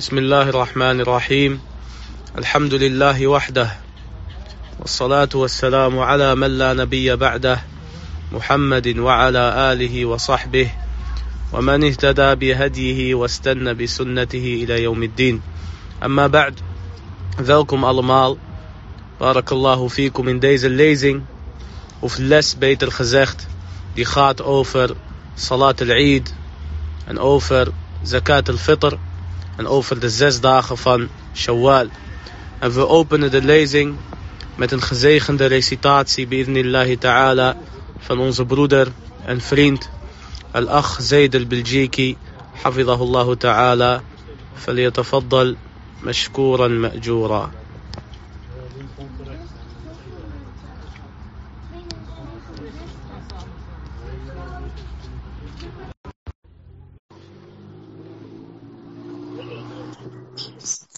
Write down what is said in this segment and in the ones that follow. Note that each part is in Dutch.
بسم الله الرحمن الرحيم. الحمد لله وحده. والصلاة والسلام على من لا نبي بعده محمد وعلى آله وصحبه ومن اهتدى بهديه واستنى بسنته إلى يوم الدين. أما بعد welkom allemaal barakallahu fikum in deze lezing of les beter gezegd die gaat over salat al-Eid en over zakat al-Fitr. En over de zes dagen van Shawwal. En we openen de lezing met een gezegende recitatie bi'idnillahi ta'ala van onze broeder en vriend Al-Akh Zaid al-Biljiki حفظه ta'ala فليتفضل مشكورا مأجورا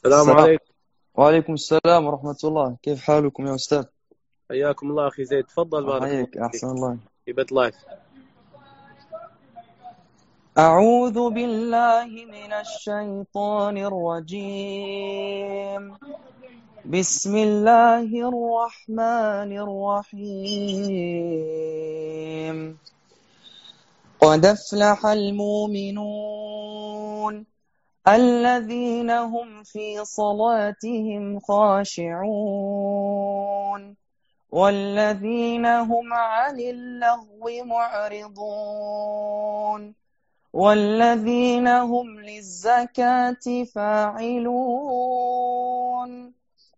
السلام عليكم. وعليكم السلام ورحمة الله. كيف حالكم يا أستاذ؟ حياكم الله أخي زيد. تفضل بارك الله حياك أحسن الله. في بيت لايف أعوذ بالله من الشيطان الرجيم. بسم الله الرحمن الرحيم. قد أفلح المؤمنون الذين هم في صلاتهم خاشعون والذين هم عن اللغو معرضون والذين هم للزكاة فاعلون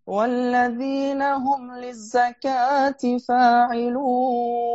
والذين هم للزكاة فاعلون.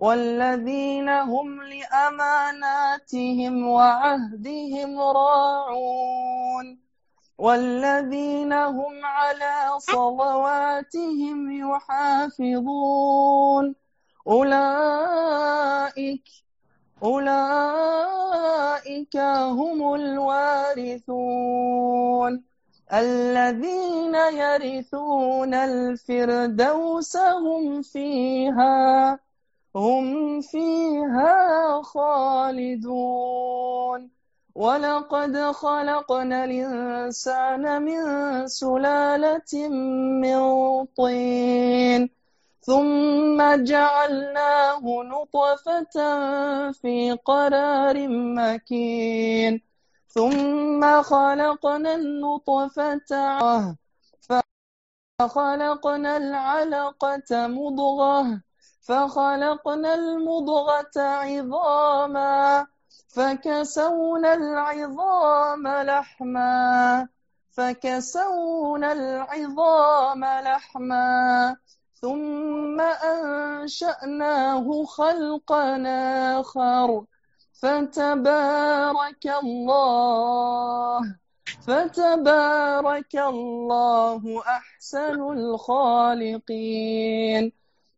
والذين هم لأماناتهم وعهدهم راعون والذين هم على صلواتهم يحافظون. أولئك أولئك هم الوارثون. الذين يرثون الفردوس هم فيها. هم فيها خالدون. ولقد خلقنا الإنسان من سلالة من طين ثم جعلناه نطفة في قرار مكين ثم خلقنا النطفة فخلقنا العلقة مضغة فخلقنا المضغة عظاما فكسونا العظام لحما فكسونا العظام لحما ثم أنشأناه خلقا آخر. فتبارك الله فتبارك الله أحسن الخالقين.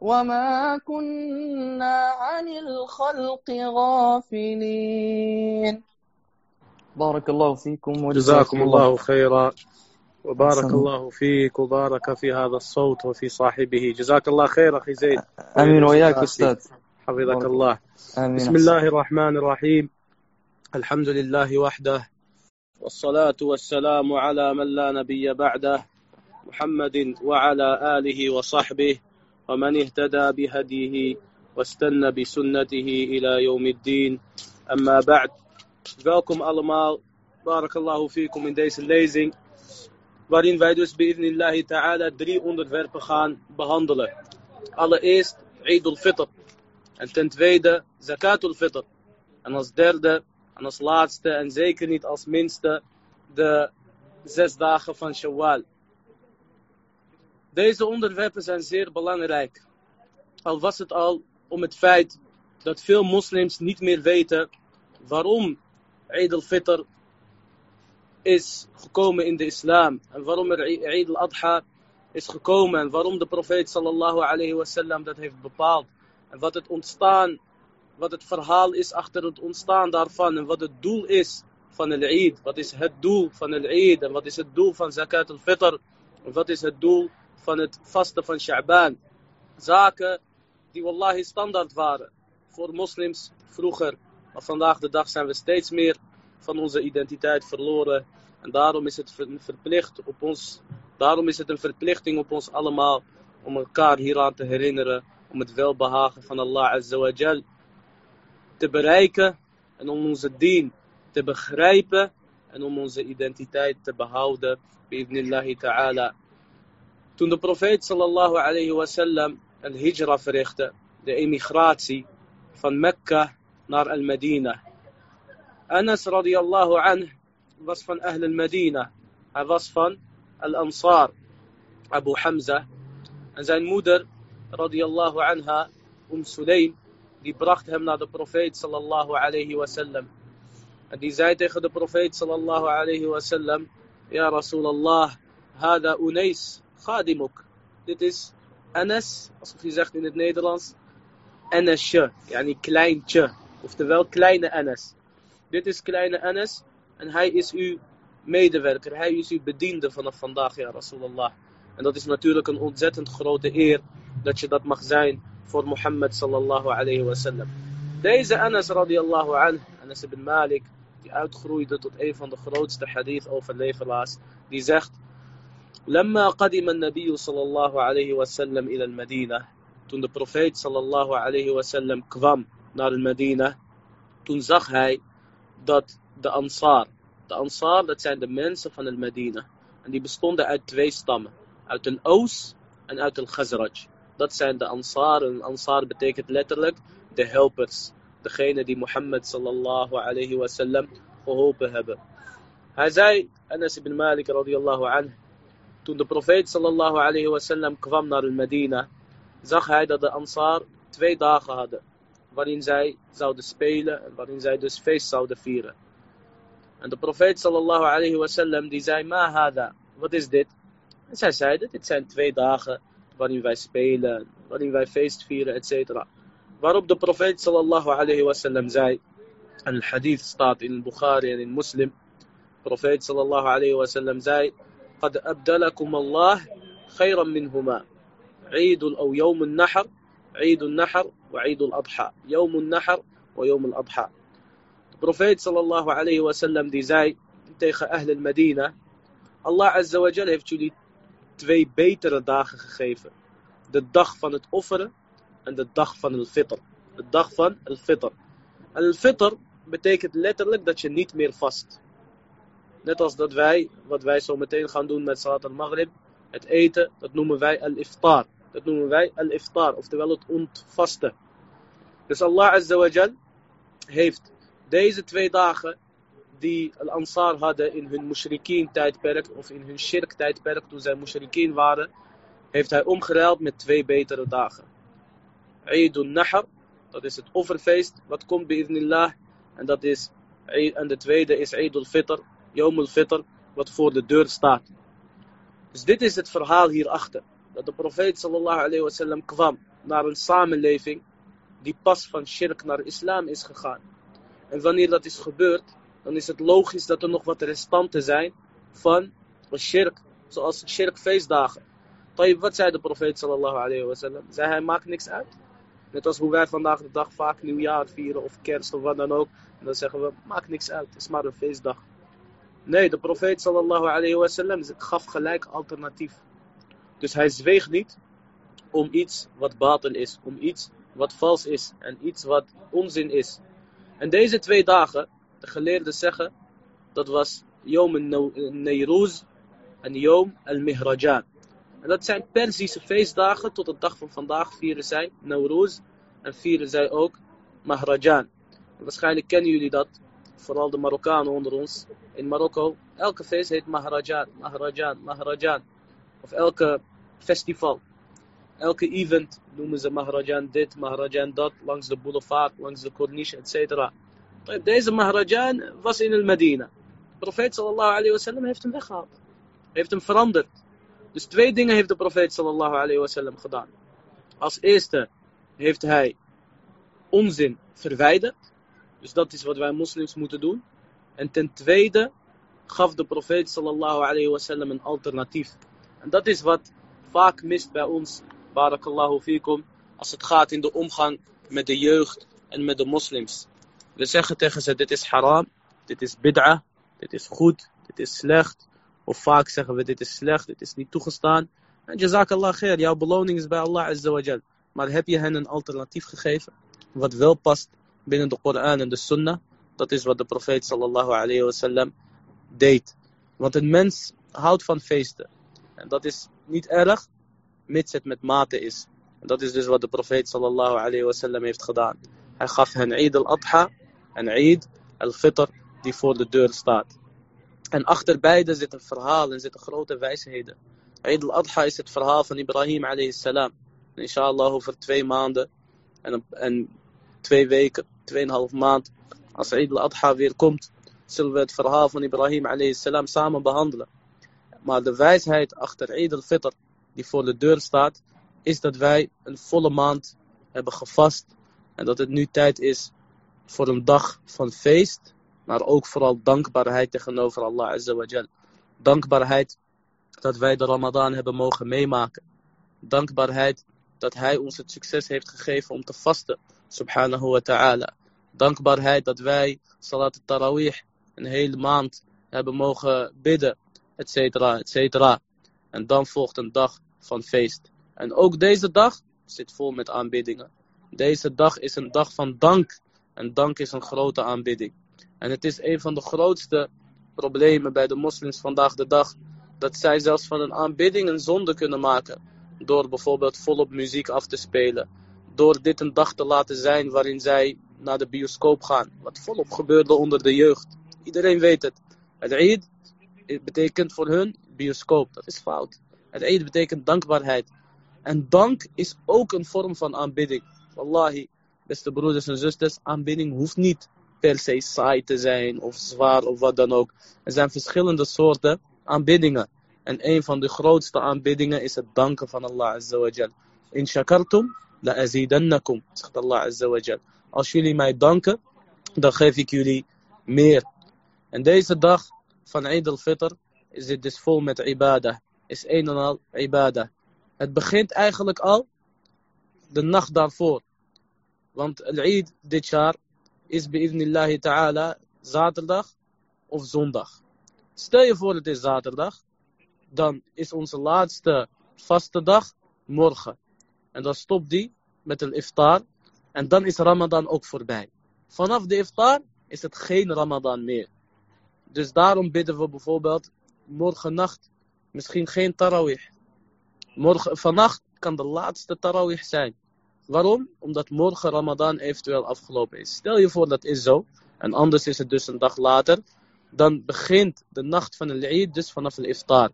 وما كنا عن الخلق غافلين. بارك الله فيكم جزاكم الله خيرا. وبارك أحسن. الله فيك وبارك في هذا الصوت وفي صاحبه. جزاك الله خير أخي زيد. آمين وياك أستاذ. حفظك بارك. الله. آمين. بسم الله الرحمن الرحيم. الحمد لله وحده. والصلاة والسلام على من لا نبي بعده. محمد وعلى آله وصحبه. ومن اهتدى بهديه واستنى بسنته إلى يوم الدين أما بعد welkom allemaal barakallahu fikum in deze lezing waarin wij dus bi'idnillahi ta'ala drie onderwerpen gaan behandelen. Allereerst Eid al-Fitr. En ten tweede Zakat al-Fitr. En als derde en als laatste en zeker niet als minste de zes dagen van Shawwal. Deze onderwerpen zijn zeer belangrijk. Al was het al om het feit dat veel moslims niet meer weten waarom Eid al-Fitr is gekomen in de islam. En waarom er Eid al-Adha is gekomen. En waarom de profeet sallallahu alayhi wasallam dat heeft bepaald. En wat het ontstaan, wat het verhaal is achter het ontstaan daarvan. En wat het doel is van el Eid. Wat is het doel van el Eid. En wat is het doel van Zakat al-Fitr. En wat is het doel van het vasten van Sha'ban. Zaken die wallahi standaard waren voor moslims vroeger. Maar vandaag de dag zijn we steeds meer van onze identiteit verloren. En daarom is het op ons, daarom is het een verplichting op ons allemaal om elkaar hieraan te herinneren. Om het welbehagen van Allah Azza te bereiken en om onze dien te begrijpen en om onze identiteit te behouden. Bi'idnillahi ta'ala. Toen de profeet sallallahu alayhi wasallam een hijra verrichtte, de emigratie van Mekka naar Al-Medina. Anas radiyallahu anh was van Ahl al-Medina. Hij was van Al-Ansar, Abu Hamza. En zijn moeder radiyallahu anha, Um Sulaim, die bracht hem naar de profeet sallallahu alayhi wasallam. En die zei tegen de profeet sallallahu alayhi wasallam, Ja Rasulallah, hada unais khadimuk. Dit is Anas, alsof je zegt in het Nederlands, Anasje, yani kleintje. Oftewel kleine Anas. Dit is kleine Anas en hij is uw medewerker. Hij is uw bediende vanaf vandaag, ja Rasulallah. En dat is natuurlijk een ontzettend grote eer dat je dat mag zijn voor Mohammed sallallahu alayhi wa sallam. Deze Anas radiallahu anh, Anas ibn Malik, die uitgroeide tot een van de grootste hadith overleveraars, die zegt لما قدم النبي صلى الله عليه وسلم إلى المدينة تون البروفيت صلى الله عليه وسلم كفام نار المدينة تون زخ هاي دات د أنصار. د أنصار دات سان د منس فان المدينة. اندي بستوند ات تو ستام اوت ان ان اوت الخزرج دات سان د انصار الانصار بتيكت ليترلك د هيلبرز degene die Mohammed sallallahu alayhi wa sallam geholpen hebben. Hij zei Anas ibn Malik radiyallahu anhu toen de profeet sallallahu alayhi wasallam kwam naar Medina, zag hij dat de Ansar twee dagen hadden. Waarin zij zouden spelen en waarin zij dus feest zouden vieren. En de profeet sallallahu alayhi wasallam die zei, ma hada, wat is dit? En zij zeiden, dit zijn twee dagen waarin wij spelen, waarin wij feest vieren, etc. Waarop de profeet sallallahu alayhi wasallam zei, en het hadith staat in Bukhari en in Muslim, de profeet sallallahu alayhi wasallam zei, قد أبدلكم الله خيرا منهما عيد أو يوم النحر عيد النحر وعيد الأضحى يوم النحر ويوم الأضحى De profeet sallallahu alayhi wa sallam die zei tegen Ahl al-Medina Allah azza wa jal heeft jullie twee betere dagen gegeven. De dag van het offeren en de dag van het fitr. De dag van het fitr. En het fitr betekent letterlijk dat je niet meer vast. Net als dat wij, wat wij zo meteen gaan doen met Salat al-Maghrib, het eten, dat noemen wij al-iftar. Dat noemen wij al-iftar, oftewel het ontvasten. Dus Allah Azza wa Jal heeft deze twee dagen die al-Ansar hadden in hun mushrikeen tijdperk of in hun shirk tijdperk toen zij mushrikeen waren, heeft hij omgeruild met twee betere dagen. Eidul Nahr, dat is het offerfeest, wat komt bij Ibnillah. En, dat is, en de tweede is Eidul Fitr, Yom al-Fitr, wat voor de deur staat. Dus dit is het verhaal hierachter. Dat de profeet sallallahu alayhi wasallam kwam naar een samenleving die pas van shirk naar islam is gegaan. En wanneer dat is gebeurd, dan is het logisch dat er nog wat restanten zijn van shirk. Zoals shirk feestdagen. Wat zei de profeet sallallahu alayhi wasallam? Zei hij, maakt niks uit. Net als hoe wij vandaag de dag vaak nieuwjaar vieren of kerst of wat dan ook. En dan zeggen we, maakt niks uit, het is maar een feestdag. Nee, de profeet sallallahu alayhi wasallam gaf gelijk alternatief. Dus hij zweeg niet om iets wat batel is, om iets wat vals is en iets wat onzin is. En deze twee dagen, de geleerden zeggen, dat was Yom Neiruz en Yom al-Mihrajan. En dat zijn Perzische feestdagen tot de dag van vandaag vieren zij Nowruz en vieren zij ook Mahrajan. Waarschijnlijk kennen jullie dat, vooral de Marokkanen onder ons. In Marokko, elke feest heet Mahrajan, Mahrajan, Mahrajan. Of elke festival. Elke event noemen ze Mahrajan dit, Mahrajan dat, langs de boulevard, langs de corniche, etc. Deze Mahrajan was in Medina. De profeet sallallahu alayhi wasallam heeft hem weggehaald. Heeft hem veranderd. Dus twee dingen heeft de profeet sallallahu alayhi wasallam gedaan. Als eerste heeft hij onzin verwijderd. Dus dat is wat wij moslims moeten doen. En ten tweede gaf de profeet sallallahu alayhi een alternatief. En dat is wat vaak mist bij ons, barakallahu fikum, als het gaat in de omgang met de jeugd en met de moslims. We zeggen tegen ze, dit is haram, dit is bid'ah, dit is goed, dit is slecht. Of vaak zeggen we, dit is slecht, dit is niet toegestaan. En jazakallah khair, jouw beloning is bij Allah azza. Maar heb je hen een alternatief gegeven? Wat wel past binnen de Koran en de Sunnah. Dat is wat de profeet sallallahu alayhi wasallam deed. Want een mens houdt van feesten. En dat is niet erg, mits het met mate is. En dat is dus wat de profeet sallallahu alayhi wasallam heeft gedaan. Hij gaf hen Eid al-Adha en Eid al-Fitr die voor de deur staat. En achter beide zit een verhaal en zitten grote wijsheden. Eid al-Adha is het verhaal van Ibrahim alayhi salam. Inshallah over twee maanden en, en twee weken, tweeënhalf maand, als Eid al-Adha weer komt, zullen we het verhaal van Ibrahim salam samen behandelen. Maar de wijsheid achter Eid al-Fitr, die voor de deur staat, is dat wij een volle maand hebben gevast. En dat het nu tijd is voor een dag van feest, maar ook vooral dankbaarheid tegenover Allah Azza. Dankbaarheid dat wij de Ramadan hebben mogen meemaken. Dankbaarheid dat Hij ons het succes heeft gegeven om te vasten, subhanahu wa ta'ala. Dankbaarheid dat wij Salat al-Tarawih een hele maand hebben mogen bidden, et cetera, et cetera. En dan volgt een dag van feest. En ook deze dag zit vol met aanbiddingen. Deze dag is een dag van dank. En dank is een grote aanbidding. En het is een van de grootste problemen bij de moslims vandaag de dag. Dat zij zelfs van een aanbidding een zonde kunnen maken. Door bijvoorbeeld volop muziek af te spelen. Door dit een dag te laten zijn waarin zij naar de bioscoop gaan. Wat volop gebeurde onder de jeugd. Iedereen weet het. Het Eid betekent voor hun bioscoop. Dat is fout. Het Eid betekent dankbaarheid. En dank is ook een vorm van aanbidding. Wallahi, beste broeders en zusters, aanbidding hoeft niet per se saai te zijn of zwaar of wat dan ook. Er zijn verschillende soorten aanbiddingen. En een van de grootste aanbiddingen is het danken van Allah Azza wa. In shakartum azidannakum, zegt Allah Azza. Als jullie mij danken, dan geef ik jullie meer. En deze dag van Eid al-Fitr is dus vol met ibadah. Is een en al ibadah. Het begint eigenlijk al de nacht daarvoor. Want Eid dit jaar is bi'idnillahi ta'ala zaterdag of zondag. Stel je voor het is zaterdag, dan is onze laatste vaste dag morgen. En dan stopt die met een iftar en dan is Ramadan ook voorbij. Vanaf de iftar is het geen Ramadan meer. Dus daarom bidden we bijvoorbeeld morgen nacht misschien geen tarawih. Vannacht kan de laatste tarawih zijn. Waarom? Omdat morgen Ramadan eventueel afgelopen is. Stel je voor dat is zo. En anders is het dus een dag later. Dan begint de nacht van de Eid dus vanaf de iftar.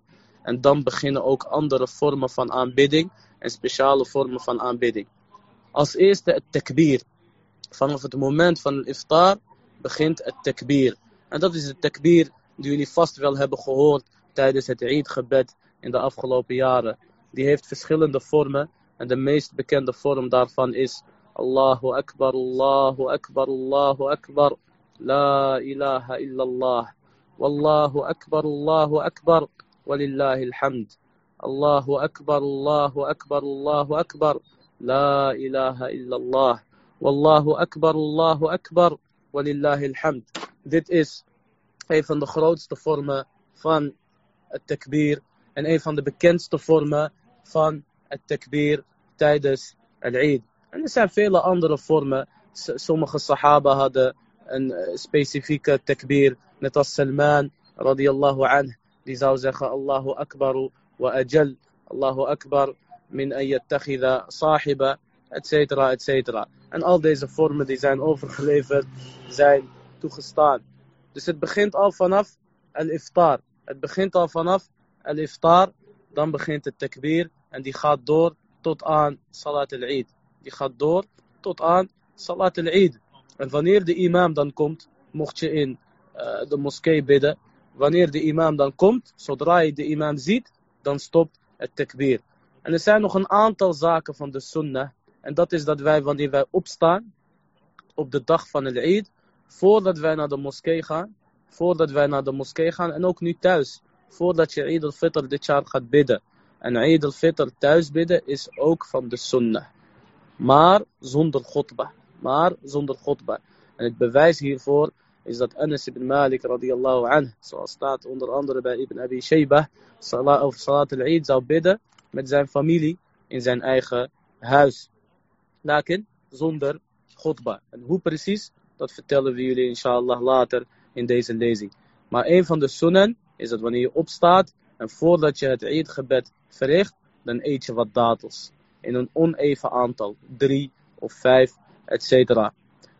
En dan beginnen ook andere vormen van aanbidding. En speciale vormen van aanbidding. Als eerste het takbir. Vanaf het moment van de iftar begint het takbir. En dat is het takbir die jullie vast wel hebben gehoord tijdens het Eid-gebed in de afgelopen jaren. Die heeft verschillende vormen. En de meest bekende vorm daarvan is Allahu Akbar, Allahu Akbar, Allahu Akbar. La ilaha illallah. Wallahu Akbar, Allahu Akbar. Walillahi alhamd. Allahu Akbar, Allahu Akbar, Allahu Akbar. La ilaha illallah. Wallahu Akbar, Allahu Akbar. Walillahi alhamd. Dit is een van de grootste vormen van het takbir. En een van de bekendste vormen van het takbir tijdens al-Eid. En er zijn vele andere vormen. Sommige sahaba hadden een specifieke takbir. Net als Salman radiyallahu anh. Die zou zeggen Allahu Akbar wa ajal, Allahu Akbar min an sahiba, et cetera, et cetera. En al deze vormen die zijn overgeleverd, zijn toegestaan. Dus het begint al vanaf al-iftar. Het begint al vanaf al-iftar, dan begint het takbir en die gaat door tot aan Salat al-Eid. Die gaat door tot aan Salat al-Eid. En wanneer de imam dan komt, mocht je in uh, de moskee bidden. Wanneer de imam dan komt, zodra je de imam ziet, dan stopt het takbir. En er zijn nog een aantal zaken van de sunnah. En dat is dat wij, wanneer wij opstaan, op de dag van het Eid, voordat wij naar de moskee gaan, voordat wij naar de moskee gaan en ook nu thuis, voordat je Eid al-Fitr dit jaar gaat bidden. En Eid al-Fitr thuis bidden is ook van de sunnah. Maar zonder khutbah. Maar zonder khutbah. En het bewijs hiervoor is dat Anas ibn Malik radiyallahu anh, zoals staat onder andere bij Ibn Abi Shaybah, of Salat al-Eid zou bidden met zijn familie in zijn eigen huis. Lakin zonder khutbah. En hoe precies, dat vertellen we jullie inshallah later in deze lezing. Maar een van de sunnen is dat wanneer je opstaat en voordat je het Eid-gebed verricht, dan eet je wat datels. In een oneven aantal, drie of vijf, etc.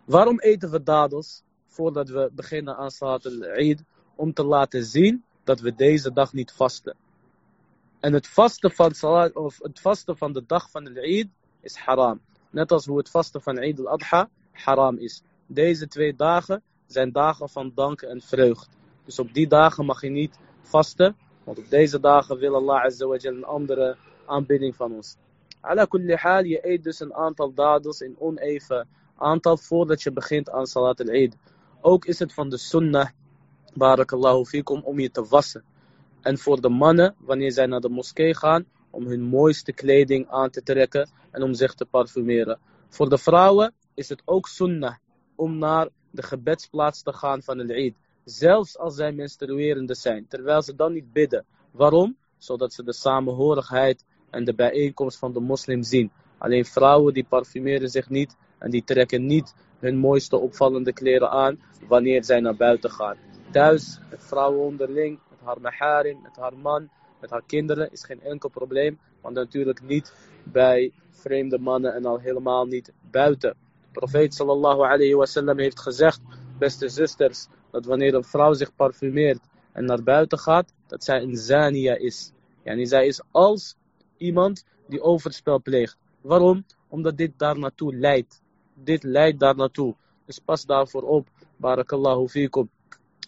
Waarom eten we dadels voordat we beginnen aan Salat al-Eid? Om te laten zien dat we deze dag niet vasten. En het vasten van, salat, of het vasten van de dag van de Eid is haram. Net als hoe het vasten van Eid al-Adha haram is. Deze twee dagen zijn dagen van dank en vreugd. Dus op die dagen mag je niet vasten. Want op deze dagen wil Allah Azza een andere aanbidding van ons. Ala kulli hal, je eet dus een aantal dadels in oneven aantal voordat je begint aan Salat al-Eid. Ook is het van de sunnah, barakallahu fikum, om je te wassen. En voor de mannen, wanneer zij naar de moskee gaan, om hun mooiste kleding aan te trekken en om zich te parfumeren. Voor de vrouwen is het ook sunnah om naar de gebedsplaats te gaan van de Eid. Zelfs als zij menstruerende zijn, terwijl ze dan niet bidden. Waarom? Zodat ze de samenhorigheid en de bijeenkomst van de moslim zien. Alleen vrouwen die parfumeren zich niet en die trekken niet hun mooiste opvallende kleren aan wanneer zij naar buiten gaan. Thuis, het vrouwen onderling, met haar maharim, met haar man, met haar kinderen is geen enkel probleem. Want natuurlijk niet bij vreemde mannen en al helemaal niet buiten. De profeet sallallahu alayhi wasallam heeft gezegd, beste zusters, dat wanneer een vrouw zich parfumeert en naar buiten gaat, dat zij een zania is. Yani zij is als iemand die overspel pleegt. Waarom? Omdat dit daar naartoe leidt dit leidt daar naartoe. Dus pas daarvoor op. Barakallahu fikum.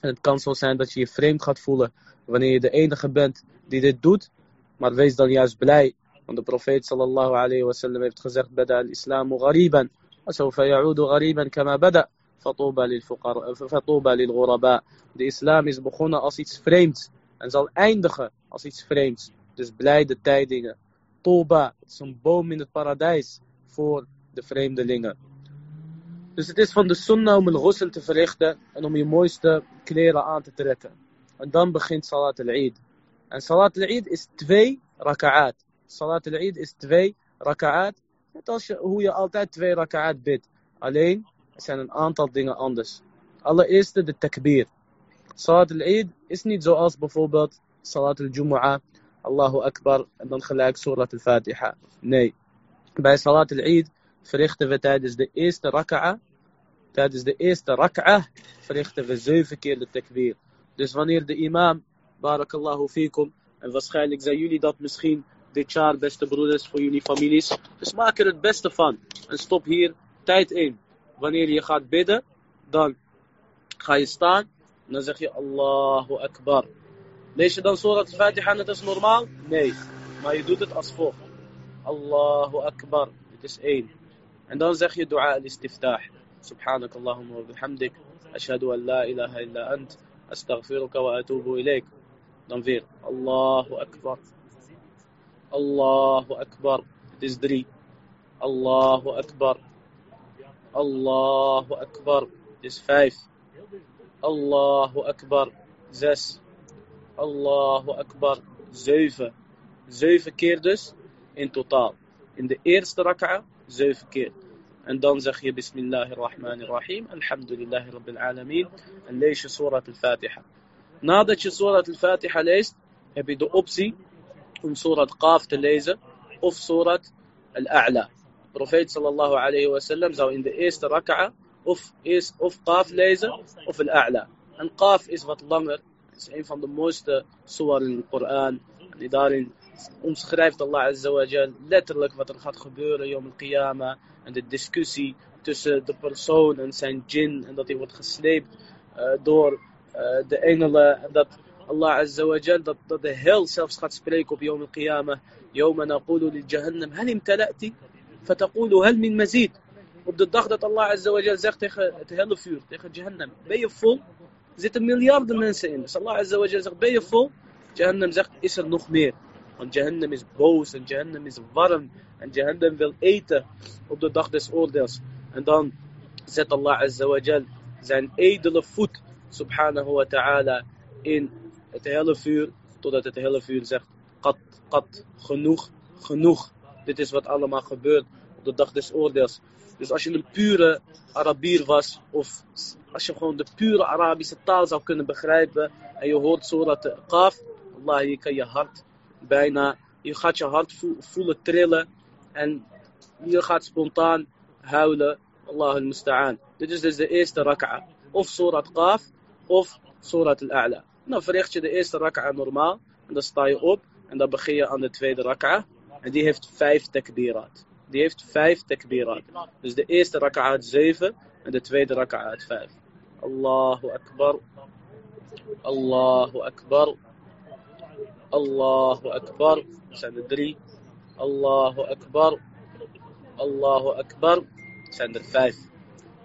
En het kan zo zijn dat je je vreemd gaat voelen wanneer je de enige bent die dit doet. Maar wees dan juist blij. Want de profeet sallallahu alayhi wa sallam heeft gezegd: Bada al-islamu ghariban. Ya'udu ghariban kama bada. Fatuba lil ghuraba. De islam is begonnen als iets vreemds. En zal eindigen als iets vreemds. Dus blij de tijdingen. Toba, het is een boom in het paradijs voor de vreemdelingen. Dus het is van de sunnah om een ghusl te verrichten en om je mooiste kleren aan te trekken. En dan begint Salat al-Eid. En Salat al-Eid is twee raka'at. Salat al-Eid is twee raka'at. Net als hoe je altijd twee raka'at bidt. Alleen, er zijn een aantal dingen anders. Allereerst de takbir. Salat al-Eid is niet zoals bijvoorbeeld Salat al-Jumu'ah. Allahu Akbar en dan gelijk Surat al-Fatiha. Nee. Bij Salat al-Eid verrichten we tijdens de eerste raka'a. Tijdens de eerste raka'a verrichten we zeven keer de takbir. Dus wanneer de imam, barakallahu fikum, en waarschijnlijk zijn jullie dat misschien dit jaar, beste broeders, voor jullie families. Dus maak er het beste van. En stop hier tijd in. Wanneer je gaat bidden, dan ga je staan. En dan zeg je Allahu Akbar. Lees je dan Surat al-Fatiha net als normaal? Nee. Maar je doet het als volgt. Allahu Akbar. Dit is één. En dan zeg je dua al-istiftah. سبحانك اللهم وبحمدك أشهد أن لا إله إلا أنت أستغفرك وأتوب إليك. تنفير. الله أكبر. الله أكبر. تزدري الله أكبر. الله أكبر. Is five. الله أكبر. زس الله أكبر. زيفة زيفة keer dus in total in the eerste rak'a zeven keer. عندهم زخية بسم الله الرحمن الرحيم الحمد لله رب العالمين ليش سورة الفاتحة ناضج سورة الفاتحة ليست هبيدو أبسي ام سورة قاف تليزة اف سورة الأعلى بروفيت صلى الله عليه وسلم زاو ان ذا ايست ركعة اف ايس اف قاف ليزة اف الأعلى ان قاف اس فات لونجر 90 ذا موست سور القرآن الإدارة omschrijft Allah Azza wa Jal letterlijk wat er gaat gebeuren Yom al-Qiyamah. En de discussie tussen de persoon en zijn jinn. En dat hij wordt gesleept uh, door uh, de engelen. En dat Allah Azza wa Jal, dat, dat de hel zelfs gaat spreken op Yom al-Qiyamah. Min mazid? Op de dag dat Allah Azza wa Jal zegt tegen het hele vuur, tegen Jahannam, ben je vol? Er zitten miljarden mensen in. Dus Allah Azza wa Jal zegt, ben je vol? Jahannam zegt, is er nog meer? Want Jahannam is boos en Jahannam is warm. En Jahannam wil eten op de dag des oordeels. En dan zet Allah Azza wa Jal zijn edele voet, subhanahu wa ta'ala, in het hele vuur. Totdat het hele vuur zegt, kat, kat, genoeg, genoeg. Dit is wat allemaal gebeurt op de dag des oordeels. Dus als je een pure Arabier was, of als je gewoon de pure Arabische taal zou kunnen begrijpen, en je hoort Surat Qaf, Allah, je kan je hart bijna, je gaat je hart voelen trillen, en je gaat spontaan huilen, Allah al-Musta'an. Dit is dus de eerste raka'a. Of Surat Qaf, of Surat al-A'la. Dan verricht je de eerste raka'a normaal, en dan sta je op, en dan begin je aan de tweede raka'a. En die heeft vijf takbirat. Die heeft vijf takbirat. Dus de eerste raka'at zeven en de tweede raka'at vijf. Allahu Akbar. Allahu Akbar. الله أكبر. عشان ندري الله أكبر. الله أكبر. عشان نرفعف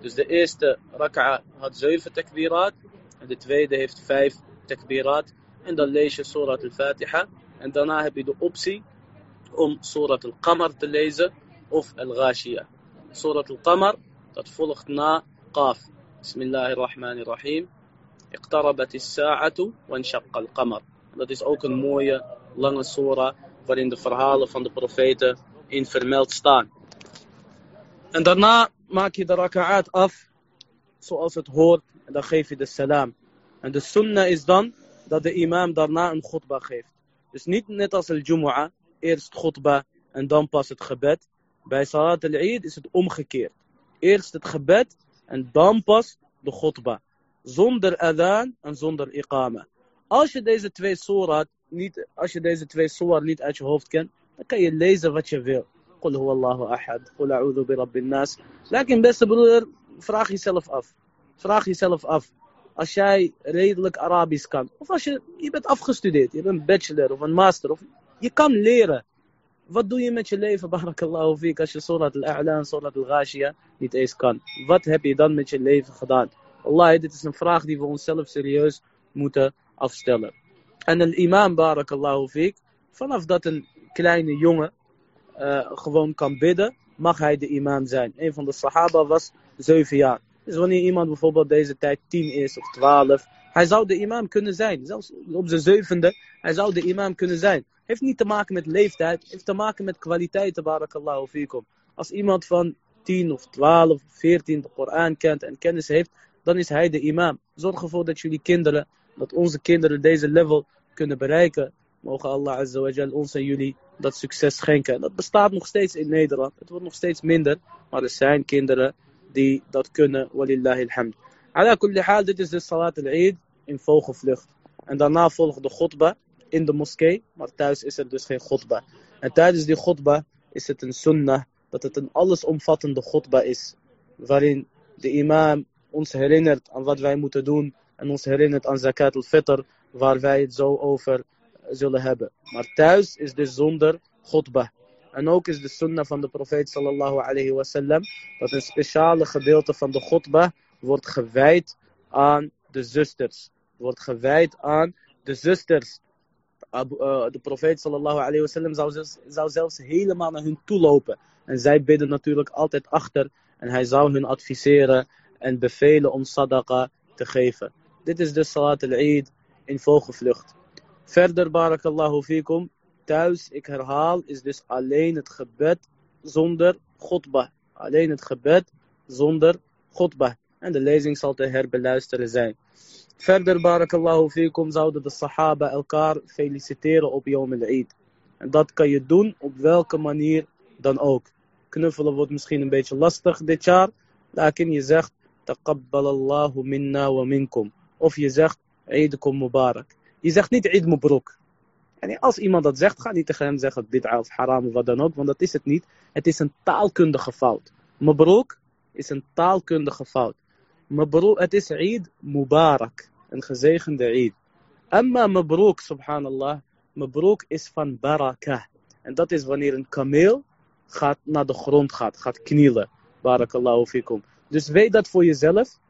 دوز ايست ركعة هاد زويل في التكبيرات. عند تفيد هيفت فايف تكبيرات. عند الليش سورة الفاتحة. عند ناهب يدو اوبسي أم سورة القمر. الليزر اوف الغاشية. سورة القمر. تتفلخت قاف. بسم الله الرحمن الرحيم. اقتربت الساعة وانشق القمر. Dat is ook een mooie, lange surah waarin de verhalen van de profeten in vermeld staan. En daarna maak je de raka'at af zoals het hoort en dan geef je de salam. En de sunnah is dan dat de imam daarna een khutbah geeft. Dus niet net als al-Jumu'ah, eerst khutbah en dan pas het gebed. Bij Salat al-Eid is het omgekeerd. Eerst het gebed en dan pas de khutbah. Zonder adhan en zonder iqama. Als je deze twee surah niet, als je deze twee surah niet uit je hoofd kent, dan kan je lezen wat je wil. Huwa Allahu ahad, qul a'udhu bi rabbin nas. Lakin beste broeder, vraag jezelf af. Vraag jezelf af. Als jij redelijk Arabisch kan, of als je, je bent afgestudeerd, je bent een bachelor of een master, of je kan leren. Wat doe je met je leven, barakallahu fiek, als je Surat al-A'la en Surat al-Ghashiyah niet eens kan? Wat heb je dan met je leven gedaan? Allah, dit is een vraag die we onszelf serieus moeten afstellen. En een imam, barakallahu fiek, vanaf dat een kleine jongen uh, gewoon kan bidden, mag hij de imam zijn. Een van de sahaba was 7 jaar. Dus wanneer iemand bijvoorbeeld deze tijd 10 is of 12, hij zou de imam kunnen zijn. Zelfs op zijn zevende, hij zou de imam kunnen zijn. Heeft niet te maken met leeftijd, heeft te maken met kwaliteiten, barakallahu fikum. Als iemand van 10 of 12 of 14 de Koran kent en kennis heeft, dan is hij de imam. Zorg ervoor dat jullie kinderen, dat onze kinderen deze level kunnen bereiken. Mogen Allah Azza wa Jal ons en jullie dat succes schenken. Dat bestaat nog steeds in Nederland. Het wordt nog steeds minder. Maar er zijn kinderen die dat kunnen. Walillahi alhamd. Ala kulli haal, dit is de Salat al-Eid in vogelvlucht. En daarna volgt de khutbah in de moskee. Maar thuis is er dus geen khutbah. En tijdens die khutbah is het een sunnah. Dat het een allesomvattende khutbah is. Waarin de imam ons herinnert aan wat wij moeten doen. En ons herinnert aan zakat al-fitr. Waar wij het zo over zullen hebben. Maar thuis is dus zonder khutbah. En ook is de sunnah van de profeet sallallahu alayhi wasallam. Dat een speciale gedeelte van de khutbah wordt gewijd aan de zusters. Wordt gewijd aan de zusters. De profeet sallallahu alayhi zou, zou zelfs helemaal naar hun toe lopen. En zij bidden natuurlijk altijd achter. En hij zou hun adviseren en bevelen om sadaqa te geven. Dit is de salat al-Eid in vogelvlucht. Verder, barakallahu fikum, thuis, ik herhaal, is dus alleen het gebed zonder khutbah. Alleen het gebed zonder khutbah. En de lezing zal te herbeluisteren zijn. Verder, barakallahu fikum, zouden de sahaba elkaar feliciteren op Yom al-Eid. En dat kan je doen op welke manier dan ook. Knuffelen wordt misschien een beetje lastig dit jaar. Lakin je zegt, taqabbalallahu minna wa minkum. Of je zegt, Eidukum Mubarak. Je zegt niet Eid Mubarak. En als iemand dat zegt, ga niet tegen hem zeggen bid'a of haram of wat dan ook, want dat is het niet. Het is een taalkundige fout. Mabruk is een taalkundige fout. Mabruk, het is Eid Mubarak, een gezegende Eid. Amma Mabruk, subhanallah, Mabruk is van baraka. En dat is wanneer een kameel gaat naar de grond gaat, gaat knielen. Barakallahu fikum. Dus weet dat voor jezelf.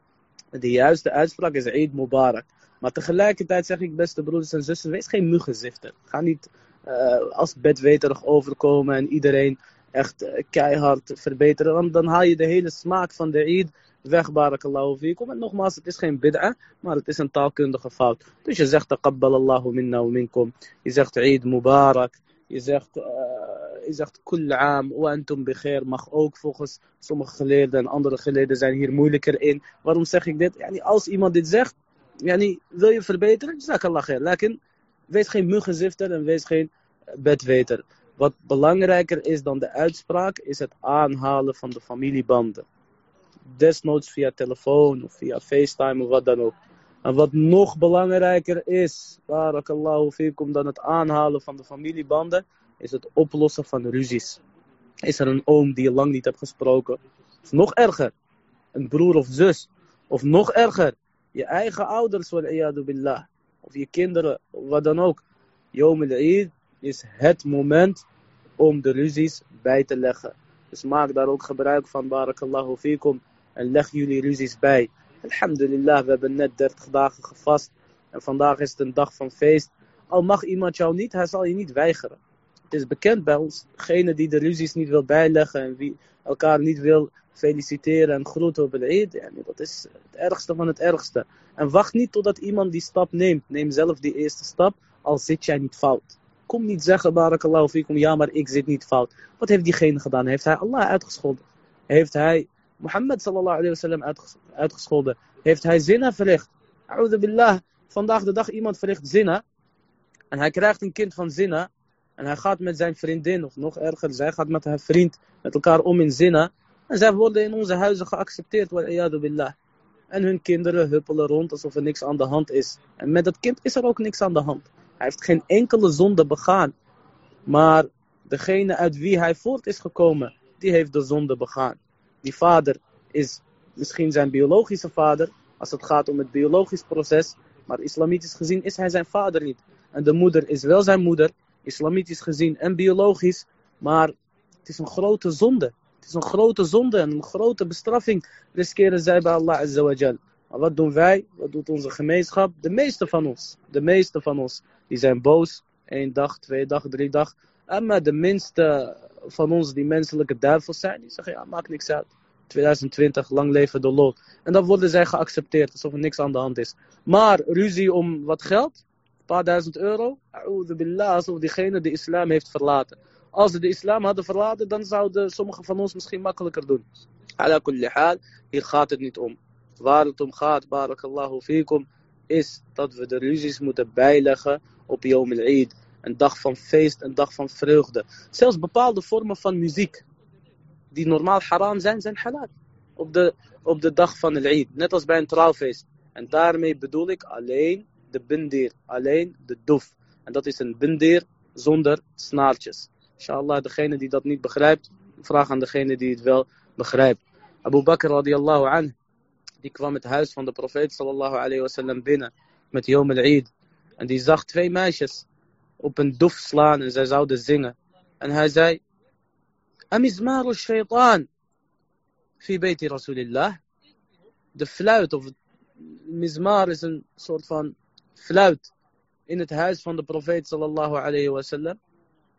De juiste uitspraak is Eid Mubarak. Maar tegelijkertijd zeg ik, beste broeders en zussen, wees geen muggenzifter. Ga niet uh, als bedweterig overkomen en iedereen echt uh, keihard verbeteren. Want dan haal je de hele smaak van de Eid weg, barakallahu fikum. En nogmaals, het is geen bid'a, maar het is een taalkundige fout. Dus je zegt, taqabbalallahu minna wa minkum. Je zegt Eid Mubarak. Je zegt... Uh, je zegt kul bikhair mag ook volgens sommige geleerden en andere geleerden zijn hier moeilijker in. Waarom zeg ik dit? Als iemand dit zegt, wil je verbeteren? Jazakallah khair. Wees geen muggenzifter en wees geen bedweter. Wat belangrijker is dan de uitspraak, is het aanhalen van de familiebanden. Desnoods via telefoon of via FaceTime of wat dan ook. En wat nog belangrijker is, barakallahu fikum, dan het aanhalen van de familiebanden, is het oplossen van ruzies. Is er een oom die je lang niet hebt gesproken? Of nog erger, een broer of zus. Of nog erger, je eigen ouders, billah. Of je kinderen, wat dan ook. Yom al-Eid is het moment om de ruzies bij te leggen. Dus maak daar ook gebruik van, barakallahu fikum. En leg jullie ruzies bij. Alhamdulillah, we hebben net 30 dagen gevast. En vandaag is het een dag van feest. Al mag iemand jou niet, hij zal je niet weigeren. Het is bekend bij ons, degene die de ruzies niet wil bijleggen en wie elkaar niet wil feliciteren en groeten op de Eid. Ja, dat is het ergste van het ergste. En wacht niet totdat iemand die stap neemt. Neem zelf die eerste stap, al zit jij niet fout. Kom niet zeggen, barakallahu fikum, ja maar ik zit niet fout. Wat heeft diegene gedaan? Heeft hij Allah uitgescholden? Heeft hij Mohammed sallallahu alayhi wa sallam uitgescholden? Heeft hij zina verricht? A'udhu billah, vandaag de dag iemand verricht zina. En hij krijgt een kind van zina. En hij gaat met zijn vriendin, of nog erger, zij gaat met haar vriend met elkaar om in zina. En zij worden in onze huizen geaccepteerd, wa'iyadu billah. En hun kinderen huppelen rond alsof er niks aan de hand is. En met dat kind is er ook niks aan de hand. Hij heeft geen enkele zonde begaan. Maar degene uit wie hij voort is gekomen, die heeft de zonde begaan. Die vader is misschien zijn biologische vader, als het gaat om het biologisch proces. Maar islamitisch gezien is hij zijn vader niet. En de moeder is wel zijn moeder, islamitisch gezien en biologisch. Maar het is een grote zonde. Het is een grote zonde en een grote bestraffing riskeren zij bij Allah Azza Maar wat doen wij? Wat doet onze gemeenschap? De meeste van ons. De meeste van ons. Die zijn boos. Eén dag, twee dag, drie dag. Maar de minste van ons die menselijke duivels zijn. Die zeggen ja, maakt niks uit. 2020, lang leven de lot. En dan worden zij geaccepteerd alsof er niks aan de hand is. Maar ruzie om wat geld? Paar duizend euro? Billah, alsof diegene de islam heeft verlaten. Als ze de islam hadden verlaten, dan zouden sommigen van ons misschien makkelijker doen. Ala kulli hier gaat het niet om. Waar het om gaat, barakallahu fikum, is dat we de ruzies moeten bijleggen op Yom al-Eid. Een dag van feest, een dag van vreugde. Zelfs bepaalde vormen van muziek, die normaal haram zijn, zijn halal. Op de, op de dag van al-Eid, net als bij een trouwfeest. En daarmee bedoel ik alleen de bindir, alleen de doef. En dat is een bindir zonder snaartjes. Inshallah, degene die dat niet begrijpt, vraag aan degene die het wel begrijpt. Abu Bakr radiallahu anh, die kwam het huis van de profeet sallallahu alayhi wasallam binnen met Yom al-Eid. En die zag twee meisjes op een dof slaan en zij zouden zingen. En hij zei, Amizmar al-shaytan fi bayti rasulillah. De fluit of mizmar is een soort van fluit in het huis van de profeet sallallahu alayhi wasallam.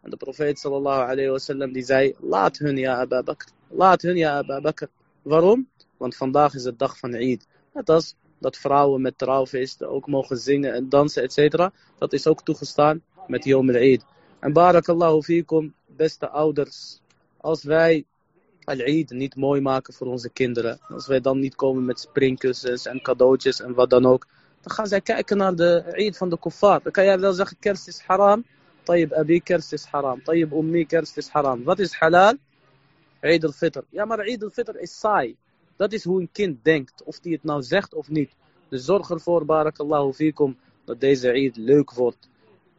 En de profeet sallallahu alayhi wasallam die zei, laat hun ja Abu. Laat hun ja Abu Bakr. Waarom? Want vandaag is het dag van Eid. Net als dat vrouwen met trouwfeesten ook mogen zingen en dansen, etc. Dat is ook toegestaan met Yom al-Eid. En barakallahu fikum, beste ouders. Als wij al-Eid niet mooi maken voor onze kinderen. Als wij dan niet komen met springkussens en cadeautjes en wat dan ook. Dan gaan zij kijken naar de Eid van de kuffar. Dan kan jij wel zeggen, kerst is haram. Tayyib abi, kerst is haram. Tayyib ummi, kerst is haram. Wat is halal? Eid al-Fitr. Ja, maar Eid al-Fitr is saai. Dat is hoe een kind denkt. Of die het nou zegt of niet. Dus zorg ervoor, barakallahu fikum, dat deze Eid leuk wordt.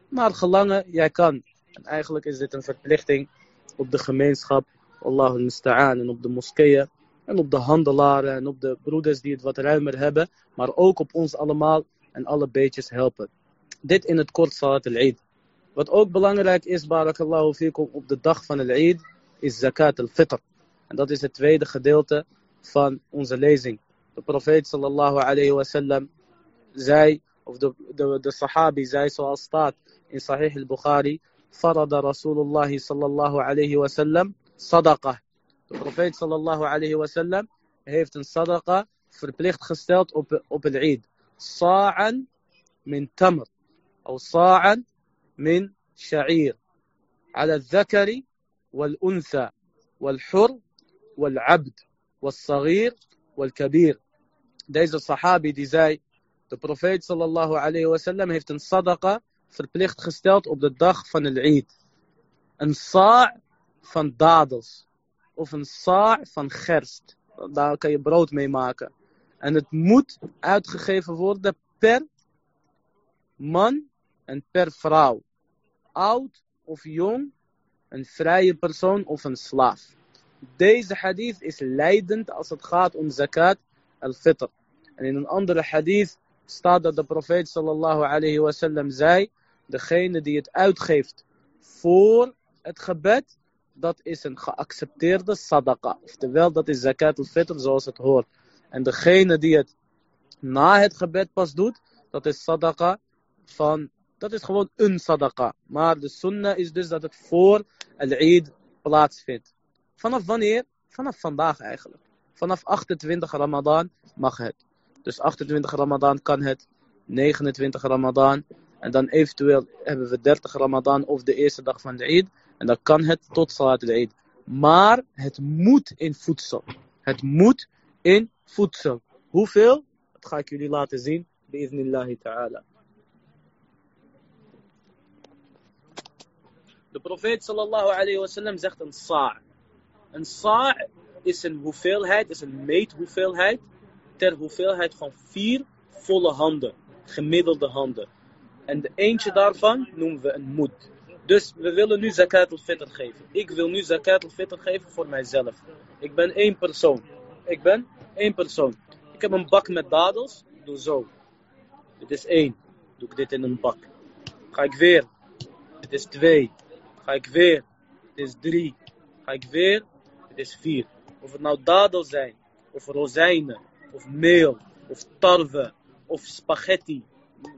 Maar gelangen, jij kan. En eigenlijk is dit een verplichting op de gemeenschap. Allahu. En op de moskeeën. En op de handelaren. En op de broeders die het wat ruimer hebben. Maar ook op ons allemaal. En alle beetjes helpen. Dit in het kort salat al-Eid. Wat ook belangrijk is, barakallahu fikum, op de dag van al-Eid. Is zakat al-Fitr. En dat is het tweede gedeelte van onze lezing. De profeet sallallahu alayhi wa sallam zei, of de, de, de sahabi zei zoals staat in Sahih al-Bukhari, farada Rasulullah sallallahu alayhi wa sallam sadaqa. De profeet sallallahu alayhi wa sallam heeft een sadaqa verplicht gesteld op, op het Eid. Sa'an min tamr. Of sa'an min sha'ir. على الذكر والأنثى والحر والعبد والصغير والكبير Deze sahabi die zei, de profeet sallallahu alayhi wasallam heeft een sadaqa verplicht gesteld op de dag van het Eid. Een sa' van dadels. Of een sa' van gerst. Daar kan je brood mee maken. En het moet uitgegeven worden per man en per vrouw. Oud of jong, een vrije persoon of een slaaf. Deze hadith is leidend als het gaat om zakat al-fitr. En in een andere hadith staat dat de profeet sallallahu alayhi wasallam zei, degene die het uitgeeft voor het gebed, dat is een geaccepteerde sadaqa. Oftewel, dat is zakat al-fitr zoals het hoort. En degene die het na het gebed pas doet, dat is sadaqa van, dat is gewoon een sadaqa. Maar de sunnah is dus dat het voor al-Eid plaatsvindt. Vanaf wanneer? Vanaf vandaag eigenlijk. Vanaf 28 Ramadan mag het. Dus 28 Ramadan kan het. 29 Ramadan. En dan eventueel hebben we 30 Ramadan of de eerste dag van de Eid. En dan kan het tot Salat de Eid. Maar het moet in voedsel. Het moet in voedsel. Hoeveel? Dat ga ik jullie laten zien. Bi'idnillahi ta'ala. De profeet sallallahu alayhi wa sallam zegt een sa'. Een sa' is een hoeveelheid, is een meethoeveelheid ter hoeveelheid van vier volle handen, gemiddelde handen. En de eentje daarvan noemen we een moed. Dus we willen nu zakat al-fitr geven. Ik wil nu zakat al-fitr geven voor mijzelf. Ik ben één persoon. Ik ben één persoon. Ik heb een bak met dadels. Doe zo. Dit is één. Doe ik dit in een bak. Ga ik weer. Dit is twee. Ga ik weer. Dit is drie. Ga ik weer. Dit is vier. Of het nou dadels zijn. Of rozijnen. Of meel. Of tarwe. Of spaghetti.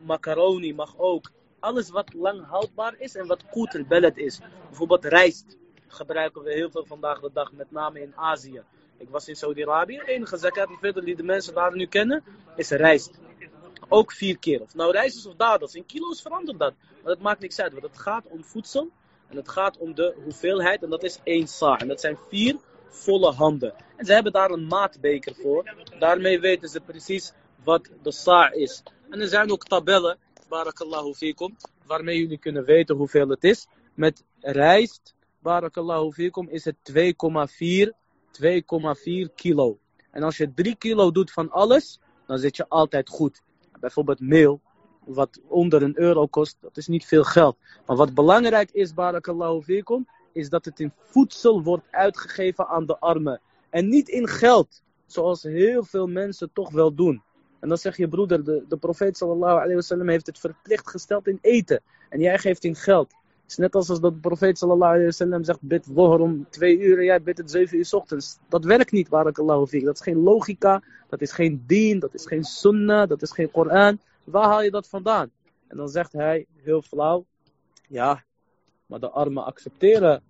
Macaroni mag ook. Alles wat lang houdbaar is en wat goed bellet is. Bijvoorbeeld rijst. Gebruiken we heel veel vandaag de dag. Met name in Azië. Ik was in Saudi-Arabië. De enige zakat die de mensen daar nu kennen. Is rijst. Ook vier keer. Of nou rijst is of dadels. In kilo's verandert dat. Maar dat maakt niks uit. Want het gaat om voedsel. En het gaat om de hoeveelheid. En dat is één sa. En dat zijn vier volle handen. En ze hebben daar een maatbeker voor. Daarmee weten ze precies wat de sa is. En er zijn ook tabellen, barakallahu fikum, waarmee jullie kunnen weten hoeveel het is. Met rijst, barakallahu fikum, is het 2,4 2,4 kilo. En als je 3 kilo doet van alles, dan zit je altijd goed. Bijvoorbeeld meel, wat onder een euro kost, dat is niet veel geld. Maar wat belangrijk is, barakallahu fikum, is dat het in voedsel wordt uitgegeven aan de armen. En niet in geld, zoals heel veel mensen toch wel doen. En dan zeg je broeder, de, de profeet sallallahu wasallam heeft het verplicht gesteld in eten. En jij geeft in geld. Het is net als als de profeet sallallahu alayhi wasallam zegt, bid dhuhr om twee uur en jij bidt het zeven uur s ochtends. Dat werkt niet, barakallahu fiek. Dat is geen logica, dat is geen dien, dat is geen sunnah, dat is geen Koran. Waar haal je dat vandaan? En dan zegt hij, heel flauw, ja, maar de armen accepteren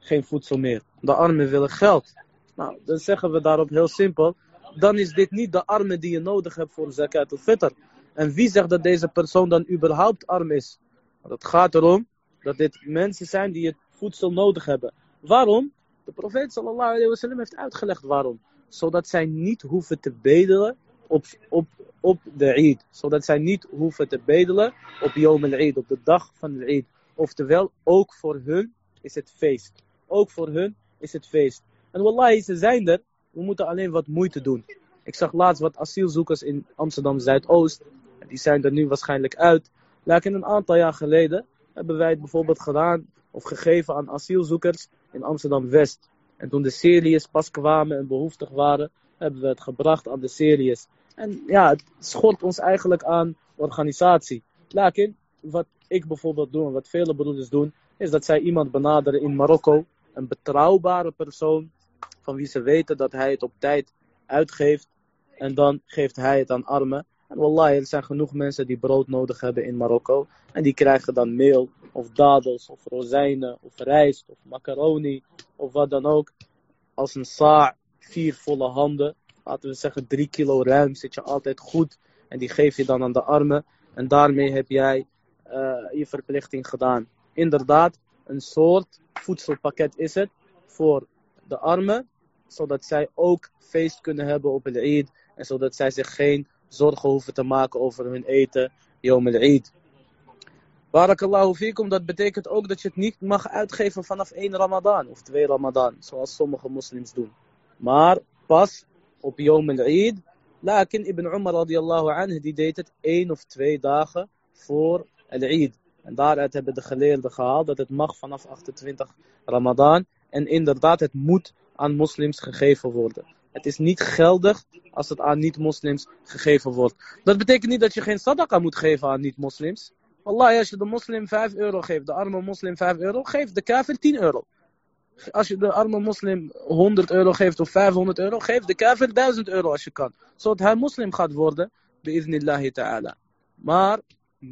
geen voedsel meer. De armen willen geld. Nou, dan zeggen we daarop heel simpel. Dan is dit niet de armen die je nodig hebt voor zakat of fitr. En wie zegt dat deze persoon dan überhaupt arm is? Het gaat erom dat dit mensen zijn die het voedsel nodig hebben. Waarom? De profeet sallallahu alayhi wasallam heeft uitgelegd waarom. Zodat zij niet hoeven te bedelen op, op, op de Eid. Zodat zij niet hoeven te bedelen op Yom al-Eid, op de dag van de Eid. Oftewel, ook voor hun is het feest. Ook voor hun is het feest. En wallahi, ze zijn er. We moeten alleen wat moeite doen. Ik zag laatst wat asielzoekers in Amsterdam Zuidoost. Die zijn er nu waarschijnlijk uit. Lakin een aantal jaar geleden hebben wij het bijvoorbeeld gedaan of gegeven aan asielzoekers in Amsterdam West. En toen de Syriërs pas kwamen en behoeftig waren, hebben we het gebracht aan de Syriërs. En ja, het schort ons eigenlijk aan organisatie. Lakin, wat ik bijvoorbeeld doe en wat vele broeders doen, is dat zij iemand benaderen in Marokko. Een betrouwbare persoon van wie ze weten dat hij het op tijd uitgeeft. En dan geeft hij het aan armen. En wallahi, er zijn genoeg mensen die brood nodig hebben in Marokko. En die krijgen dan meel, of dadels, of rozijnen, of rijst, of macaroni, of wat dan ook. Als een sa, vier volle handen. Laten we zeggen drie kilo ruim, zit je altijd goed. En die geef je dan aan de armen. En daarmee heb jij uh, je verplichting gedaan. Inderdaad, een soort voedselpakket is het voor de armen. Zodat zij ook feest kunnen hebben op de Eid. En zodat zij zich geen zorgen hoeven te maken over hun eten, Yom al-Eid. Barakallahu fikum, dat betekent ook dat je het niet mag uitgeven vanaf één Ramadan of twee Ramadan, zoals sommige moslims doen. Maar pas op Yom al-Eid. Lakin Ibn Umar radiallahu anhu, die deed het één of twee dagen voor al-Eid. En daaruit hebben de geleerden gehaald dat het mag vanaf 28 Ramadan. En inderdaad, het moet aan moslims gegeven worden. Het is niet geldig als het aan niet-moslims gegeven wordt. Dat betekent niet dat je geen sadaqa moet geven aan niet-moslims. Allah, als je de moslim 5 euro geeft, de arme moslim 5 euro, geef de kafir 10 euro. Als je de arme moslim 100 euro geeft of 500 euro, geef de kafir 1000 euro als je kan. Zodat hij moslim gaat worden, bi'idnillahi ta'ala. Maar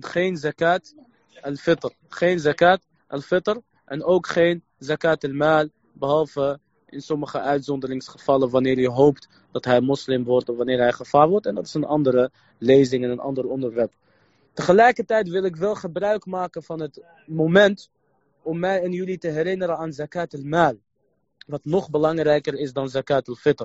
geen zakat al-fitr. Geen zakat al-fitr en ook geen zakat al-maal, behalve in sommige uitzonderingsgevallen wanneer je hoopt dat hij moslim wordt of wanneer hij gevaar wordt. En dat is een andere lezing en een ander onderwerp. Tegelijkertijd wil ik wel gebruik maken van het moment om mij en jullie te herinneren aan zakat al-maal. Wat nog belangrijker is dan zakat al-fitr.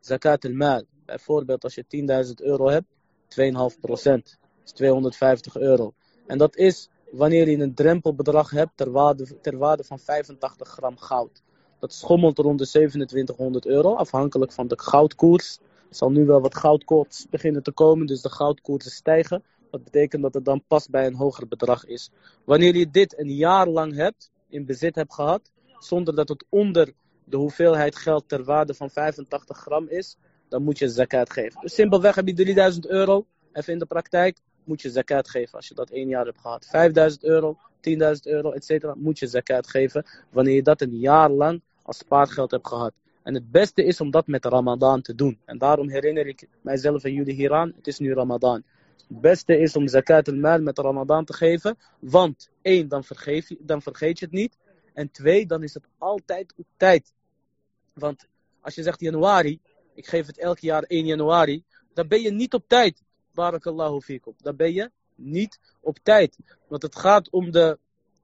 Zakat al-maal. Bijvoorbeeld als je 10.000 euro hebt, 2,5 procent. is 250 euro. En dat is wanneer je een drempelbedrag hebt ter waarde, ter waarde van 85 gram goud. Dat schommelt rond de 2700 euro, afhankelijk van de goudkoers. Er zal nu wel wat goudkoers beginnen te komen, dus de goudkoersen stijgen. Dat betekent dat het dan pas bij een hoger bedrag is. Wanneer je dit een jaar lang hebt, in bezit hebt gehad, zonder dat het onder de hoeveelheid geld ter waarde van 85 gram is, dan moet je zakat geven. Dus simpelweg heb je 3000 euro, even in de praktijk, moet je zakat geven als je dat één jaar hebt gehad. 5000 euro, 10.000 euro, etc. moet je zakat geven wanneer je dat een jaar lang als spaargeld hebt gehad. En het beste is om dat met Ramadan te doen. En daarom herinner ik mijzelf en jullie hieraan, het is nu Ramadan. Het beste is om zakat al-mal met Ramadan te geven. Want één, dan, vergeef je, dan vergeet je het niet. En twee, dan is het altijd op tijd. Want als je zegt januari, ik geef het elk jaar 1 januari, dan ben je niet op tijd. Barakallahu fikum. Dan ben je niet op tijd. Want het gaat om de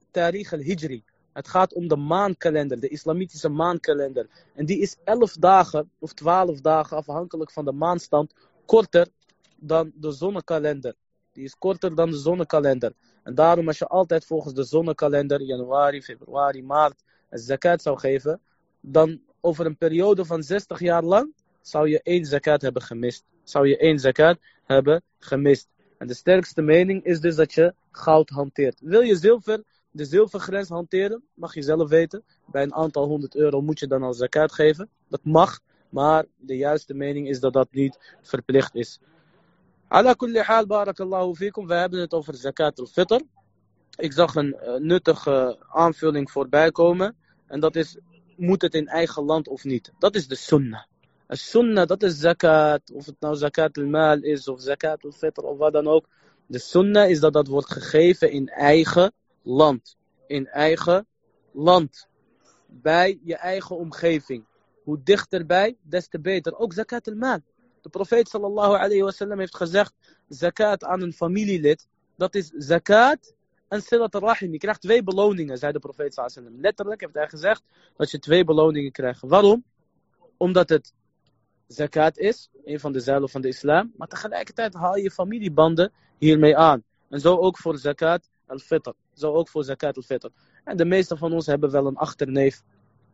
Tariq al-Hijri. Het gaat om de maankalender, de islamitische maankalender. En die is 11 dagen of 12 dagen, afhankelijk van de maanstand, korter dan de zonnekalender. Die is korter dan de zonnekalender. En daarom als je altijd volgens de zonnekalender, januari, februari, maart, een zakat zou geven, dan over een periode van 60 jaar lang zou je één zakat hebben gemist. Zou je één zakat hebben gemist. En de sterkste mening is dus dat je goud hanteert. Wil je zilver, de zilvergrens hanteren, mag je zelf weten. Bij een aantal honderd euro moet je dan al zakat geven. Dat mag, maar de juiste mening is dat dat niet verplicht is. Ala kulli haal, barakallahu fikum. We hebben het over zakat al-fitr. Ik zag een uh, nuttige aanvulling voorbij komen. En dat is, moet het in eigen land of niet? Dat is de sunnah. De sunnah, dat is zakat. Of het nou zakat al-mal is of zakat al-fitr of wat dan ook. De sunnah is dat dat wordt gegeven in eigen land. In eigen land. Bij je eigen omgeving. Hoe dichterbij, des te beter. Ook zakat al-mal. De profeet sallallahu alayhi wasallam heeft gezegd, zakat aan een familielid, dat is zakat en silat rahim. Je krijgt twee beloningen, zei de profeet sallallahu alayhi wasallam. Letterlijk heeft hij gezegd dat je twee beloningen krijgt. Waarom? Omdat het zakat is, een van de zeilen van de islam, maar tegelijkertijd haal je familiebanden hiermee aan. En zo ook voor zakat al-fitr. Zo ook voor zakat al-fitr. En de meeste van ons hebben wel een achterneef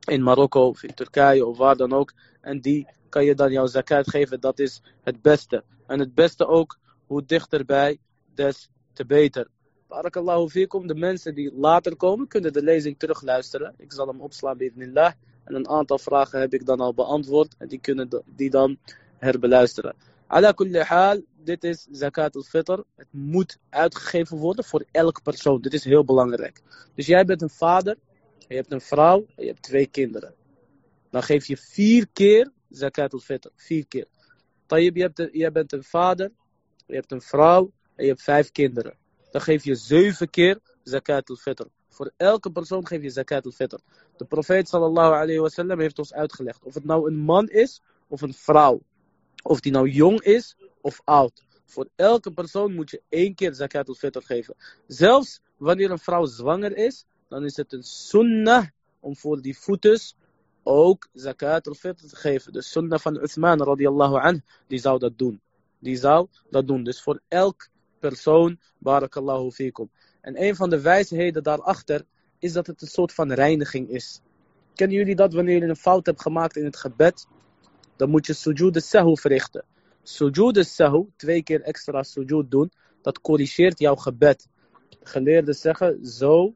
in Marokko of in Turkije of waar dan ook. En die kan je dan jouw zakat geven. Dat is het beste. En het beste ook, hoe dichterbij, des te beter. Barakallahu fikum. De mensen die later komen, kunnen de lezing terugluisteren. Ik zal hem opslaan, bismillah. En een aantal vragen heb ik dan al beantwoord. En die kunnen die dan herbeluisteren. Ala kulli haal, dit is zakat al-fitr. Het moet uitgegeven worden voor elke persoon. Dit is heel belangrijk. Dus jij bent een vader, je hebt een vrouw en je hebt twee kinderen. Dan geef je vier keer zakat al-fitr. Vier keer. Tayyip, je, je bent een vader, je hebt een vrouw en je hebt vijf kinderen. Dan geef je zeven keer zakat al-fitr. Voor elke persoon geef je zakat al-fitr. De profeet sallallahu alayhi wasallam heeft ons uitgelegd. Of het nou een man is of een vrouw. Of die nou jong is of oud. Voor elke persoon moet je één keer zakat al-fitr geven. Zelfs wanneer een vrouw zwanger is, dan is het een sunnah om voor die voetes ook zakat al-fitr te geven. De sunnah van Uthman radiyallahu anh, die zou dat doen. Die zou dat doen. Dus voor elk persoon, barakallahu fikum. En een van de wijsheden daarachter is dat het een soort van reiniging is. Kennen jullie dat wanneer je een fout hebt gemaakt in het gebed? Dan moet je sujud sahu verrichten. Sujud sahu, twee keer extra sujud doen, dat corrigeert jouw gebed. Geleerden zeggen, zo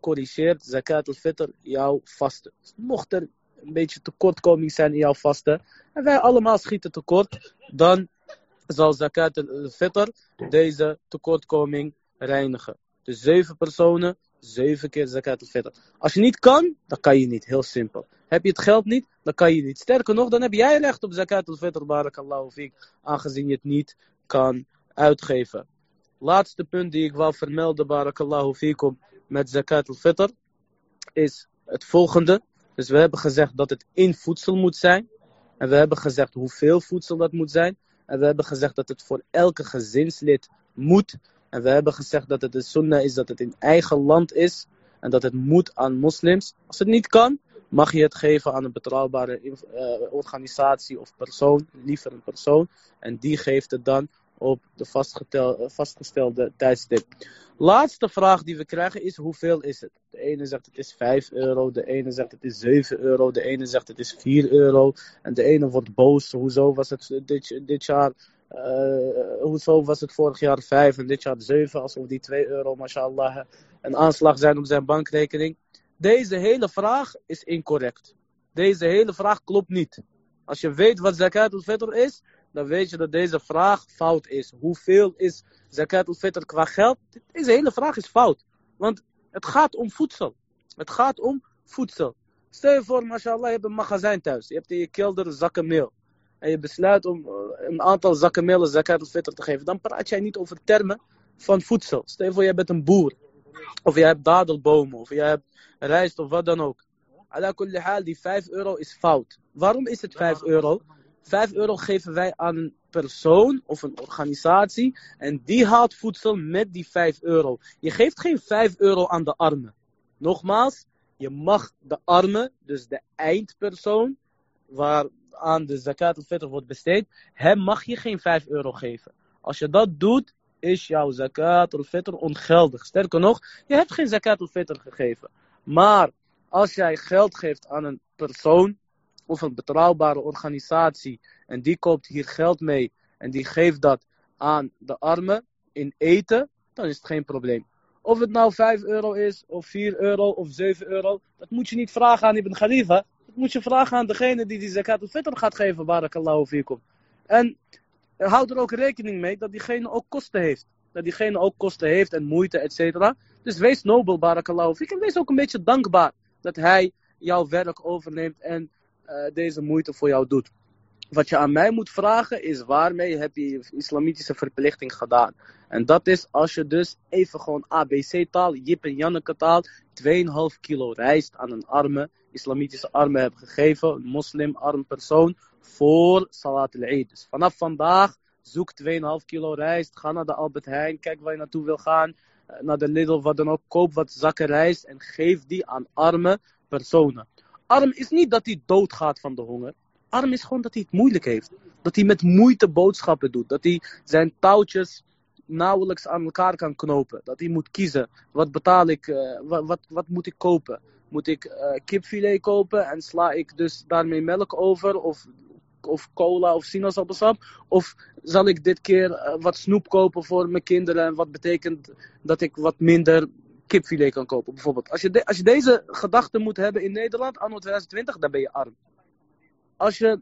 corrigeert zakat al-fitr jouw vasten. Mocht er een beetje tekortkoming zijn in jouw vasten, en wij allemaal schieten tekort, dan zal zakat al-fitr deze tekortkoming reinigen. Dus zeven personen, zeven keer zakat al-fitr. Als je niet kan, dan kan je niet. Heel simpel. Heb je het geld niet, dan kan je niet. Sterker nog, dan heb jij recht op zakat al-fitr, barakallahu fiek, aangezien je het niet kan uitgeven. Laatste punt die ik wil vermelden, barakallahu fiikum, met zakat al-fitr, is het volgende. Dus we hebben gezegd dat het in voedsel moet zijn. En we hebben gezegd hoeveel voedsel dat moet zijn. En we hebben gezegd dat het voor elke gezinslid moet. En we hebben gezegd dat het de sunnah is dat het in eigen land is. En dat het moet aan moslims. Als het niet kan, mag je het geven aan een betrouwbare uh, organisatie of persoon. Liever een persoon. En die geeft het dan op de vastgestelde tijdstip. Laatste vraag die we krijgen is hoeveel is het? De ene zegt het is 5 euro, de ene zegt het is 7 euro, de ene zegt het is 4 euro. En de ene wordt boos, hoezo was het dit, dit jaar, hoezo was het vorig jaar 5 en dit jaar 7, alsof die 2 euro, mashallah, een aanslag zijn op zijn bankrekening. Deze hele vraag is incorrect. Deze hele vraag klopt niet. Als je weet wat zakat al-fitr is, dan weet je dat deze vraag fout is. Hoeveel is zakat al-fitr qua geld? Deze hele vraag is fout. Want het gaat om voedsel. Het gaat om voedsel. Stel je voor, mashallah, je hebt een magazijn thuis. Je hebt in je kelder zakken meel. En je besluit om eh, een aantal zakken meel al-fitr te geven. Dan praat jij niet over termen van voedsel. Stel voor, jij bent een boer. Of je hebt dadelbomen. Of je hebt rijst of wat dan ook. Ala die 5 euro is fout. Waarom is het 5 euro? 5 euro geven wij aan een persoon of een organisatie. En die haalt voedsel met die 5 euro. Je geeft geen 5 euro aan de armen. Nogmaals, je mag de armen, dus de eindpersoon, waar aan de zakat al-fitr wordt besteed, hem mag je geen 5 euro geven. Als je dat doet, is jouw zakat al-fitr ongeldig. Sterker nog, je hebt geen zakat al-fitr gegeven. Maar als jij geld geeft aan een persoon, of een betrouwbare organisatie en die koopt hier geld mee en die geeft dat aan de armen in eten, dan is het geen probleem. Of het nou 5 euro is, of 4 euro, of 7 euro, dat moet je niet vragen aan Ibn Khalifa. Moet je vragen aan degene die die zakat al-fitr gaat geven, barakallahu fikum. En houd er ook rekening mee dat diegene ook kosten heeft. Dat diegene ook kosten heeft en moeite, et cetera. Dus wees nobel, barakallahu fikum. Wees ook een beetje dankbaar dat hij jouw werk overneemt en uh, deze moeite voor jou doet. Wat je aan mij moet vragen is waarmee heb je islamitische verplichting gedaan. En dat is als je dus even gewoon ABC-taal, Jip en Janneke taal, 2,5 kilo rijst aan een arme, islamitische arme hebt gegeven, een moslim arm persoon, voor Salat al-Eid. Dus vanaf vandaag zoek 2,5 kilo rijst, ga naar de Albert Heijn, kijk waar je naartoe wil gaan, eh, naar de Lidl, wat dan ook, koop wat zakken rijst en geef die aan arme personen. Arm is niet dat hij doodgaat van de honger. Arm is gewoon dat hij het moeilijk heeft. Dat hij met moeite boodschappen doet. Dat hij zijn touwtjes nauwelijks aan elkaar kan knopen. Dat hij moet kiezen. Wat betaal ik? Uh, wat, wat, wat, moet ik kopen? Moet ik uh, kipfilet kopen en sla ik dus daarmee melk over? Of, of cola of sinaasappelsap? Of zal ik dit keer uh, wat snoep kopen voor mijn kinderen? Wat betekent dat ik wat minder kipfilet kan kopen, bijvoorbeeld. Als je, als je deze gedachten moet hebben in Nederland, anno 2020, dan ben je arm. Als je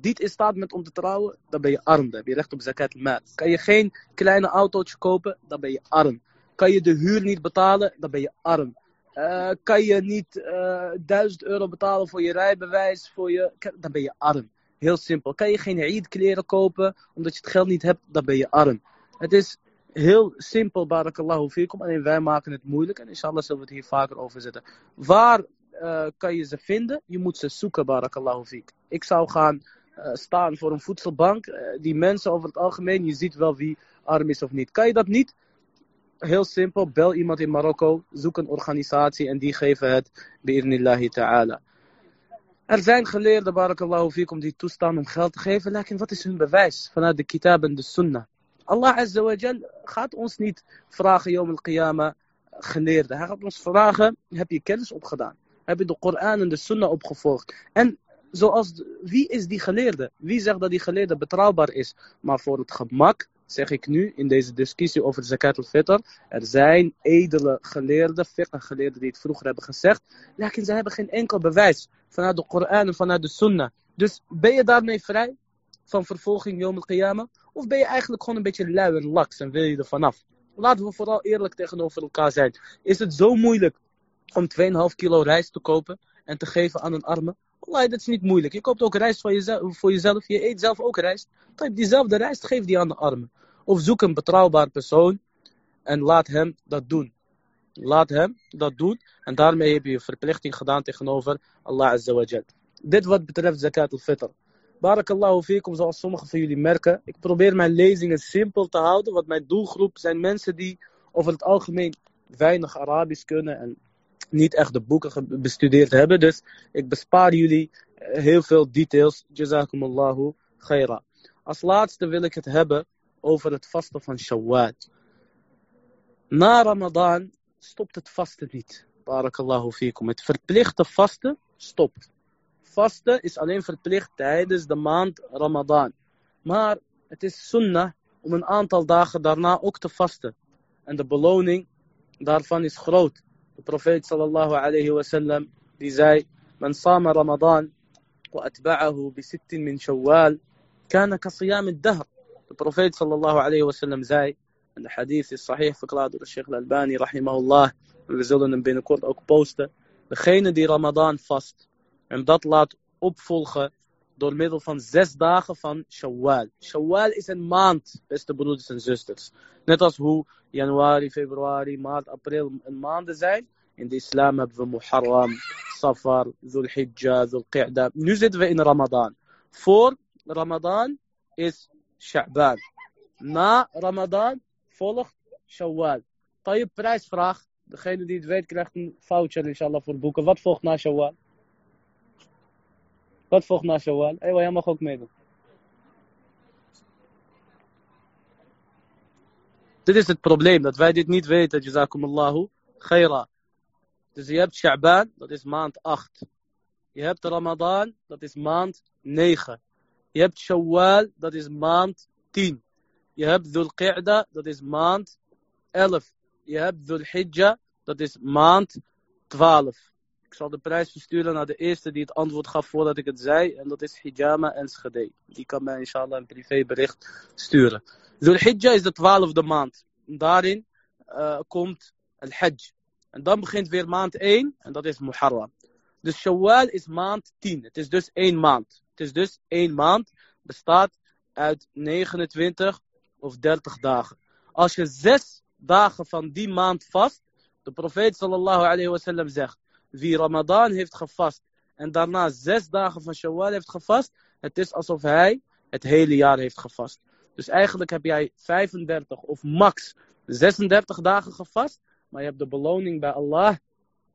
niet in staat bent om te trouwen, dan ben je arm. Dan heb je recht op zakat al Kan je geen kleine autootje kopen, dan ben je arm. Kan je de huur niet betalen, dan ben je arm. Uh, kan je niet uh, 1000 euro betalen voor je rijbewijs, voor je, dan ben je arm. Heel simpel. Kan je geen Eid kleren kopen omdat je het geld niet hebt, dan ben je arm. Het is heel simpel, barakallahu fikum. Alleen wij maken het moeilijk. En inshallah zullen we het hier vaker over zetten. Waar uh, kan je ze vinden? Je moet ze zoeken, barakallahu fikum. Ik zou gaan uh, staan voor een voedselbank. Uh, die mensen over het algemeen, je ziet wel wie arm is of niet. Kan je dat niet? Heel simpel, bel iemand in Marokko, zoek een organisatie en die geven het bi'irnillahi ta'ala. Er zijn geleerden, barakallahu fikum, die toestaan om geld te geven. Lakin wat is hun bewijs vanuit de kitab en de sunnah? Allah Azza gaat ons niet vragen, Yom al-Qiyamah, geleerde. Hij gaat ons vragen, heb je kennis opgedaan? Heb je de Koran en de Sunnah opgevolgd? En zoals, wie is die geleerde? Wie zegt dat die geleerde betrouwbaar is? Maar voor het gemak zeg ik nu in deze discussie over zakat al-fitr. Er zijn edele geleerden, fiqh geleerden die het vroeger hebben gezegd. Lekker, ze hebben geen enkel bewijs vanuit de Koran en vanuit de Sunnah. Dus ben je daarmee vrij van vervolging Yom al-Qiyamah? Of ben je eigenlijk gewoon een beetje lui en laks en wil je er vanaf? Laten we vooral eerlijk tegenover elkaar zijn. Is het zo moeilijk om 2,5 kilo rijst te kopen en te geven aan een arme? Wallah, dat is niet moeilijk. Je koopt ook rijst voor jezelf, voor jezelf. Je eet zelf ook rijst. Diezelfde rijst, geef die aan de armen. Of zoek een betrouwbaar persoon en laat hem dat doen. Laat hem dat doen. En daarmee heb je je verplichting gedaan tegenover Allah Azza. Dit wat betreft zakat al-fitr. Barakallahu fikum, zoals sommigen van jullie merken. Ik probeer mijn lezingen simpel te houden, want mijn doelgroep zijn mensen die over het algemeen weinig Arabisch kunnen en niet echt de boeken bestudeerd hebben. Dus ik bespaar jullie heel veel details. Jazakumullahu khaira. Als laatste wil ik het hebben over het vasten van Shawwal. Na Ramadan stopt het vasten niet. Barakallahu fikum. Het verplichte vasten stopt vasten is alleen verplicht tijdens de maand Ramadan. Maar het is sunnah om een aantal dagen daarna ook te vasten. En de beloning daarvan is groot. De profeet sallallahu alayhi wa sallam die zei: Man sama Ramadan wa atba'ahu bi sittin min Shawwal kana ka siyam al-dahr. De profeet sallallahu alayhi wa sallam zei en de hadith is sahih verklaard door de Sheikh al-Albani rahimahullah. En we zullen hem binnenkort ook posten. Degene die Ramadan vast en dat laat opvolgen door middel van zes dagen van Shawwal. Shawwal is een maand, beste broeders en zusters. Net als hoe januari, februari, maart, april een maanden zijn. In de islam hebben we Muharram, Safar, Zulhijjah, Zulqa'da. Nu zitten we in Ramadan. Voor Ramadan is Sha'ban. Na Ramadan volgt Shawwal. je prijsvraag. Degene die het weet krijgt een voucher inshallah voor boeken. Wat volgt na Shawwal? Wat volgt na Shawwal? Ewa, jij mag ook meedoen. Dit is het probleem, dat wij dit niet weten, jazakumullahu khaira. Dus je hebt Sha'ban, dat is maand 8. Je hebt Ramadan, dat is maand 9. Je hebt Shawwal, dat is maand 10. Je hebt Dhul Qa'da, dat is maand 11. Je hebt Dhul Hijjah, dat is maand 12. Ik zal de prijs versturen naar de eerste die het antwoord gaf voordat ik het zei. En dat is Hijama Enschede. Die kan mij inshallah een privébericht sturen. Dhul Hijjah is de twaalfde maand. En daarin uh, komt Al-Hajj. En dan begint weer maand 1 en dat is Muharram. Dus Shawwal is maand 10. Het is dus één maand. Het is dus één maand. Bestaat uit 29 of 30 dagen. Als je zes dagen van die maand vast. De profeet sallallahu alayhi wa sallam zegt wie Ramadan heeft gevast en daarna zes dagen van Shawwal heeft gevast, het is alsof hij het hele jaar heeft gevast. Dus eigenlijk heb jij 35 of max 36 dagen gevast, maar je hebt de beloning bij Allah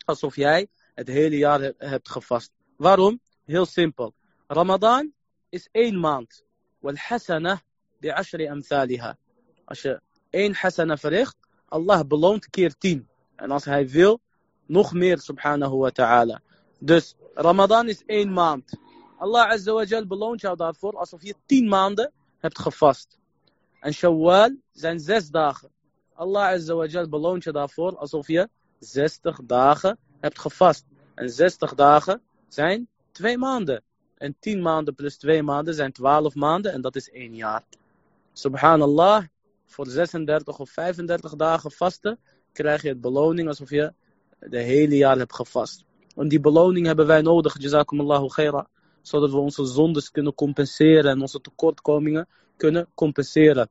alsof jij het hele jaar hebt gevast. Waarom? Heel simpel. Ramadan is één maand. Wal hasana bi ashri. Als je één hasana verricht, Allah beloont keer tien. En als hij wil, nog meer subhanahu wa ta'ala. Dus Ramadan is één maand. Allah azza wa jal beloont jou daarvoor alsof je tien maanden hebt gevast. En Shawwal zijn zes dagen. Allah azza wa jal beloont je daarvoor alsof je 60 dagen hebt gevast. En 60 dagen zijn twee maanden. En 10 maanden plus 2 maanden zijn 12 maanden en dat is één jaar. Subhanallah, voor 36 of 35 dagen vasten krijg je het beloning alsof je de hele jaar hebt gevast. En die beloning hebben wij nodig, jazakumullahu khaira, zodat we onze zondes kunnen compenseren en onze tekortkomingen kunnen compenseren.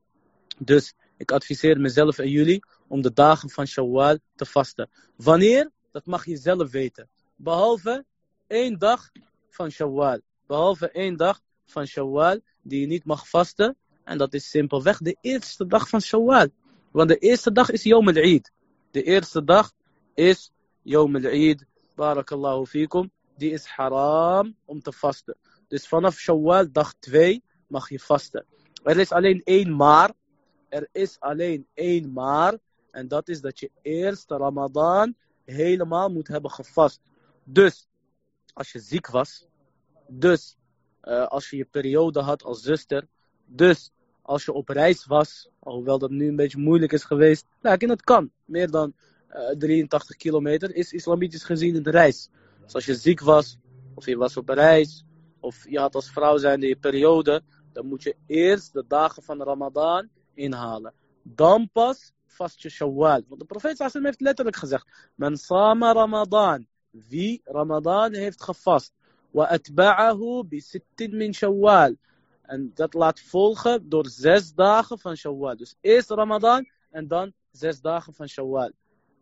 Dus ik adviseer mezelf en jullie om de dagen van Shawwal te vasten. Wanneer? Dat mag je zelf weten. Behalve één dag van Shawwal. Behalve één dag van Shawwal die je niet mag vasten. En dat is simpelweg de eerste dag van Shawwal. Want de eerste dag is Yom al-Eid. De eerste dag is Yom al-Eid. Barakallahu fikum. Die is haram om te vasten. Dus vanaf Shawwal dag 2 mag je vasten. Er is alleen één maar. Er is alleen één maar. En dat is dat je eerst Ramadan helemaal moet hebben gevast. Dus, als je ziek was. Dus, uh, als je je periode had als zuster. Dus, als je op reis was. Alhoewel dat nu een beetje moeilijk is geweest. Nou, het kan. Meer dan 83 kilometer is islamitisch gezien een reis. Dus als je ziek was. Of je was op reis. Of je had als vrouw zijnde je periode. Dan moet je eerst de dagen van Ramadan inhalen. Dan pas vast je Shawwal. Want de profeet sallam heeft letterlijk gezegd. Men sama Ramadan. Wie Ramadan heeft gevast. Wa atba'ahu bi sittin min Shawwal. En dat laat volgen door zes dagen van Shawwal. Dus eerst Ramadan en dan zes dagen van Shawwal.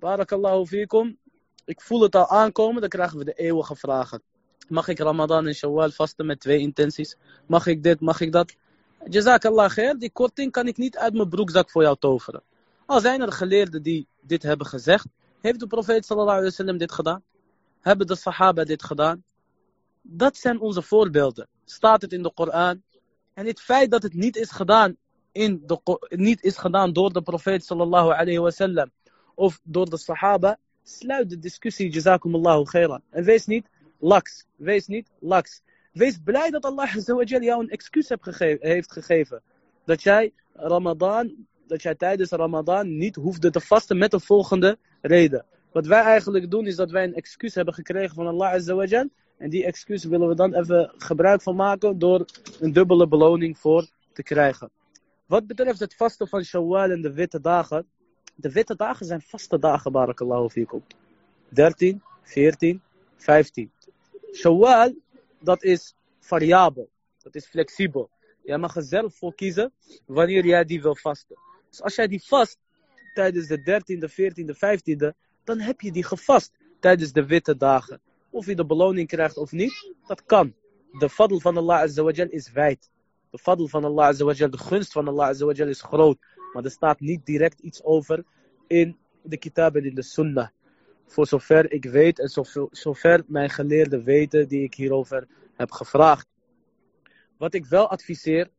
Barakallahu fikum. Ik voel het al aankomen, dan krijgen we de eeuwige vragen. Mag ik Ramadan en Shawwal vasten met twee intenties? Mag ik dit, mag ik dat? Jazakallah khair, die korting kan ik niet uit mijn broekzak voor jou toveren. Al zijn er geleerden die dit hebben gezegd, heeft de profeet sallallahu alaihi wasallam dit gedaan? Hebben de sahaba dit gedaan? Dat zijn onze voorbeelden. Staat het in de Koran? En het feit dat het niet is gedaan, in de, niet is gedaan door de profeet sallallahu alaihi wasallam of door de sahaba, sluit de discussie jazakumullahu khairan. En wees niet laks. Wees niet laks. Wees blij dat Allah jou een excuus heeft gegeven. Dat jij Ramadan, dat jij tijdens Ramadan niet hoefde te vasten met de volgende reden. Wat wij eigenlijk doen is dat wij een excuus hebben gekregen van Allah Azawajal. En die excuus willen we dan even gebruik van maken door een dubbele beloning voor te krijgen. Wat betreft het vasten van Shawwal en de witte dagen. De witte dagen zijn vaste dagen, barakallahu fikum. 13, 14, 15. Shawwal dat is variabel. Dat is flexibel. Jij mag er zelf voor kiezen wanneer jij die wil vasten. Dus als jij die vast tijdens de 13e, 14e, 15e, dan heb je die gevast tijdens de witte dagen. Of je de beloning krijgt of niet, dat kan. De fadl van Allah is wijd. De fadl van Allah de gunst van Allah is groot. Maar er staat niet direct iets over in de kitab en in de sunnah voor zover ik weet en zover mijn geleerden weten die ik hierover heb gevraagd. Wat ik wel adviseer,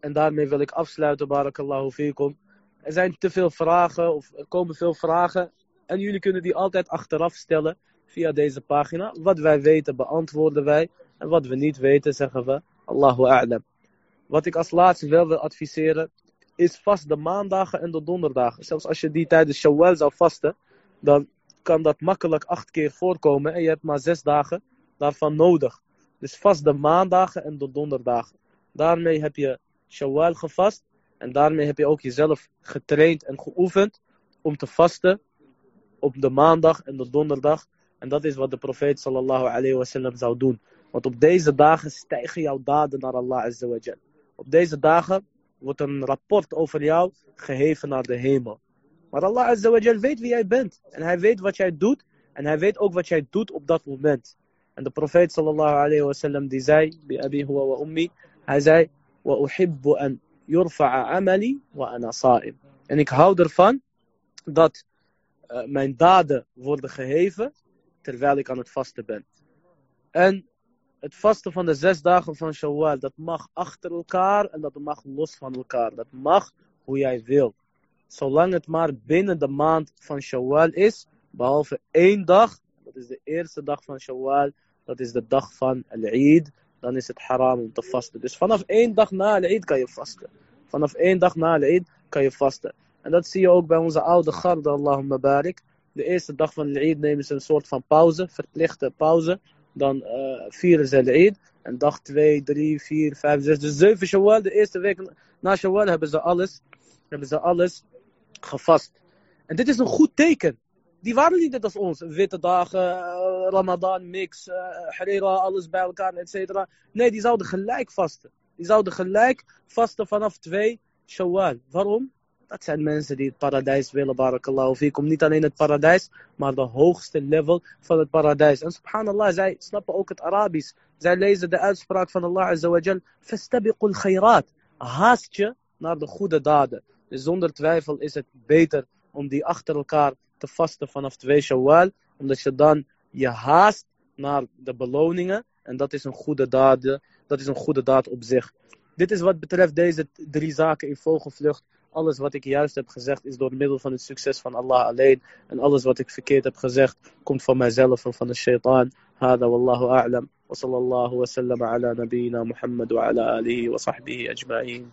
en daarmee wil ik afsluiten, barakallahu fikum. Er zijn te veel vragen, of er komen veel vragen, en jullie kunnen die altijd achteraf stellen via deze pagina. Wat wij weten beantwoorden wij, en wat we niet weten zeggen we, Allahu a'lam. Wat ik als laatste wel wil adviseren, is vast de maandagen en de donderdagen. Zelfs als je die tijdens Shawwal zou vasten, dan kan dat makkelijk acht keer voorkomen en je hebt maar zes dagen daarvan nodig. Dus vast de maandagen en de donderdagen. Daarmee heb je Shawwal gevast en daarmee heb je ook jezelf getraind en geoefend om te vasten op de maandag en de donderdag. En dat is wat de profeet sallallahu alayhi zou doen. Want op deze dagen stijgen jouw daden naar Allah azza wa Op deze dagen wordt een rapport over jou geheven naar de hemel. Maar Allah Azza weet wie jij bent. En hij weet wat jij doet. En hij weet ook wat jij doet op dat moment. En de profeet sallallahu alayhi wa sallam die zei, bi abi huwa wa ummi, hij zei, wa uhibbu an yurfa'a amali wa ana sa'im. En ik hou ervan dat uh, mijn daden worden geheven terwijl ik aan het vasten ben. En het vasten van de zes dagen van Shawwal, dat mag achter elkaar en dat mag los van elkaar. Dat mag hoe jij wil. Zolang het maar binnen de maand van Shawwal is, behalve één dag, dat is de eerste dag van Shawwal, dat is de dag van Al-Eid, dan is het haram om te vasten. Dus vanaf één dag na Al-Eid kan je vasten. Vanaf één dag na Al-Eid kan je vasten. En dat zie je ook bij onze oude garde, Allahumma barik. De eerste dag van Eid nemen ze een soort van pauze, verplichte pauze. Dan uh, vieren ze Eid. En dag 2, 3, 4, 5, 6, dus 7 Shawwal, de eerste week na Shawwal hebben ze alles, hebben ze alles gevast. En dit is een goed teken. Die waren niet net als ons. Witte dagen, uh, Ramadan, mix, uh, Harira, alles bij elkaar, et cetera. Nee, die zouden gelijk vasten. Die zouden gelijk vasten vanaf 2 Shawwal. Waarom? Dat zijn mensen die het paradijs willen, barakallahu fikum. Niet alleen het paradijs, maar de hoogste level van het paradijs. En subhanallah, zij snappen ook het Arabisch. Zij lezen de uitspraak van Allah azawajal. Fastabiqul khairat. Haast je naar de goede daden. Dus zonder twijfel is het beter om die achter elkaar te vasten vanaf twee Shawwal. Omdat je dan je haast naar de beloningen. En dat is een goede daad, dat is een goede daad op zich. Dit is wat betreft deze drie zaken in vogelvlucht. Alles wat ik juist heb gezegd is door middel van het succes van Allah alleen. En alles wat ik verkeerd heb gezegd komt van mijzelf en van de shaitaan. هذا والله أعلم وصلى الله وسلم على نبينا محمد وعلى آله وصحبه أجمعين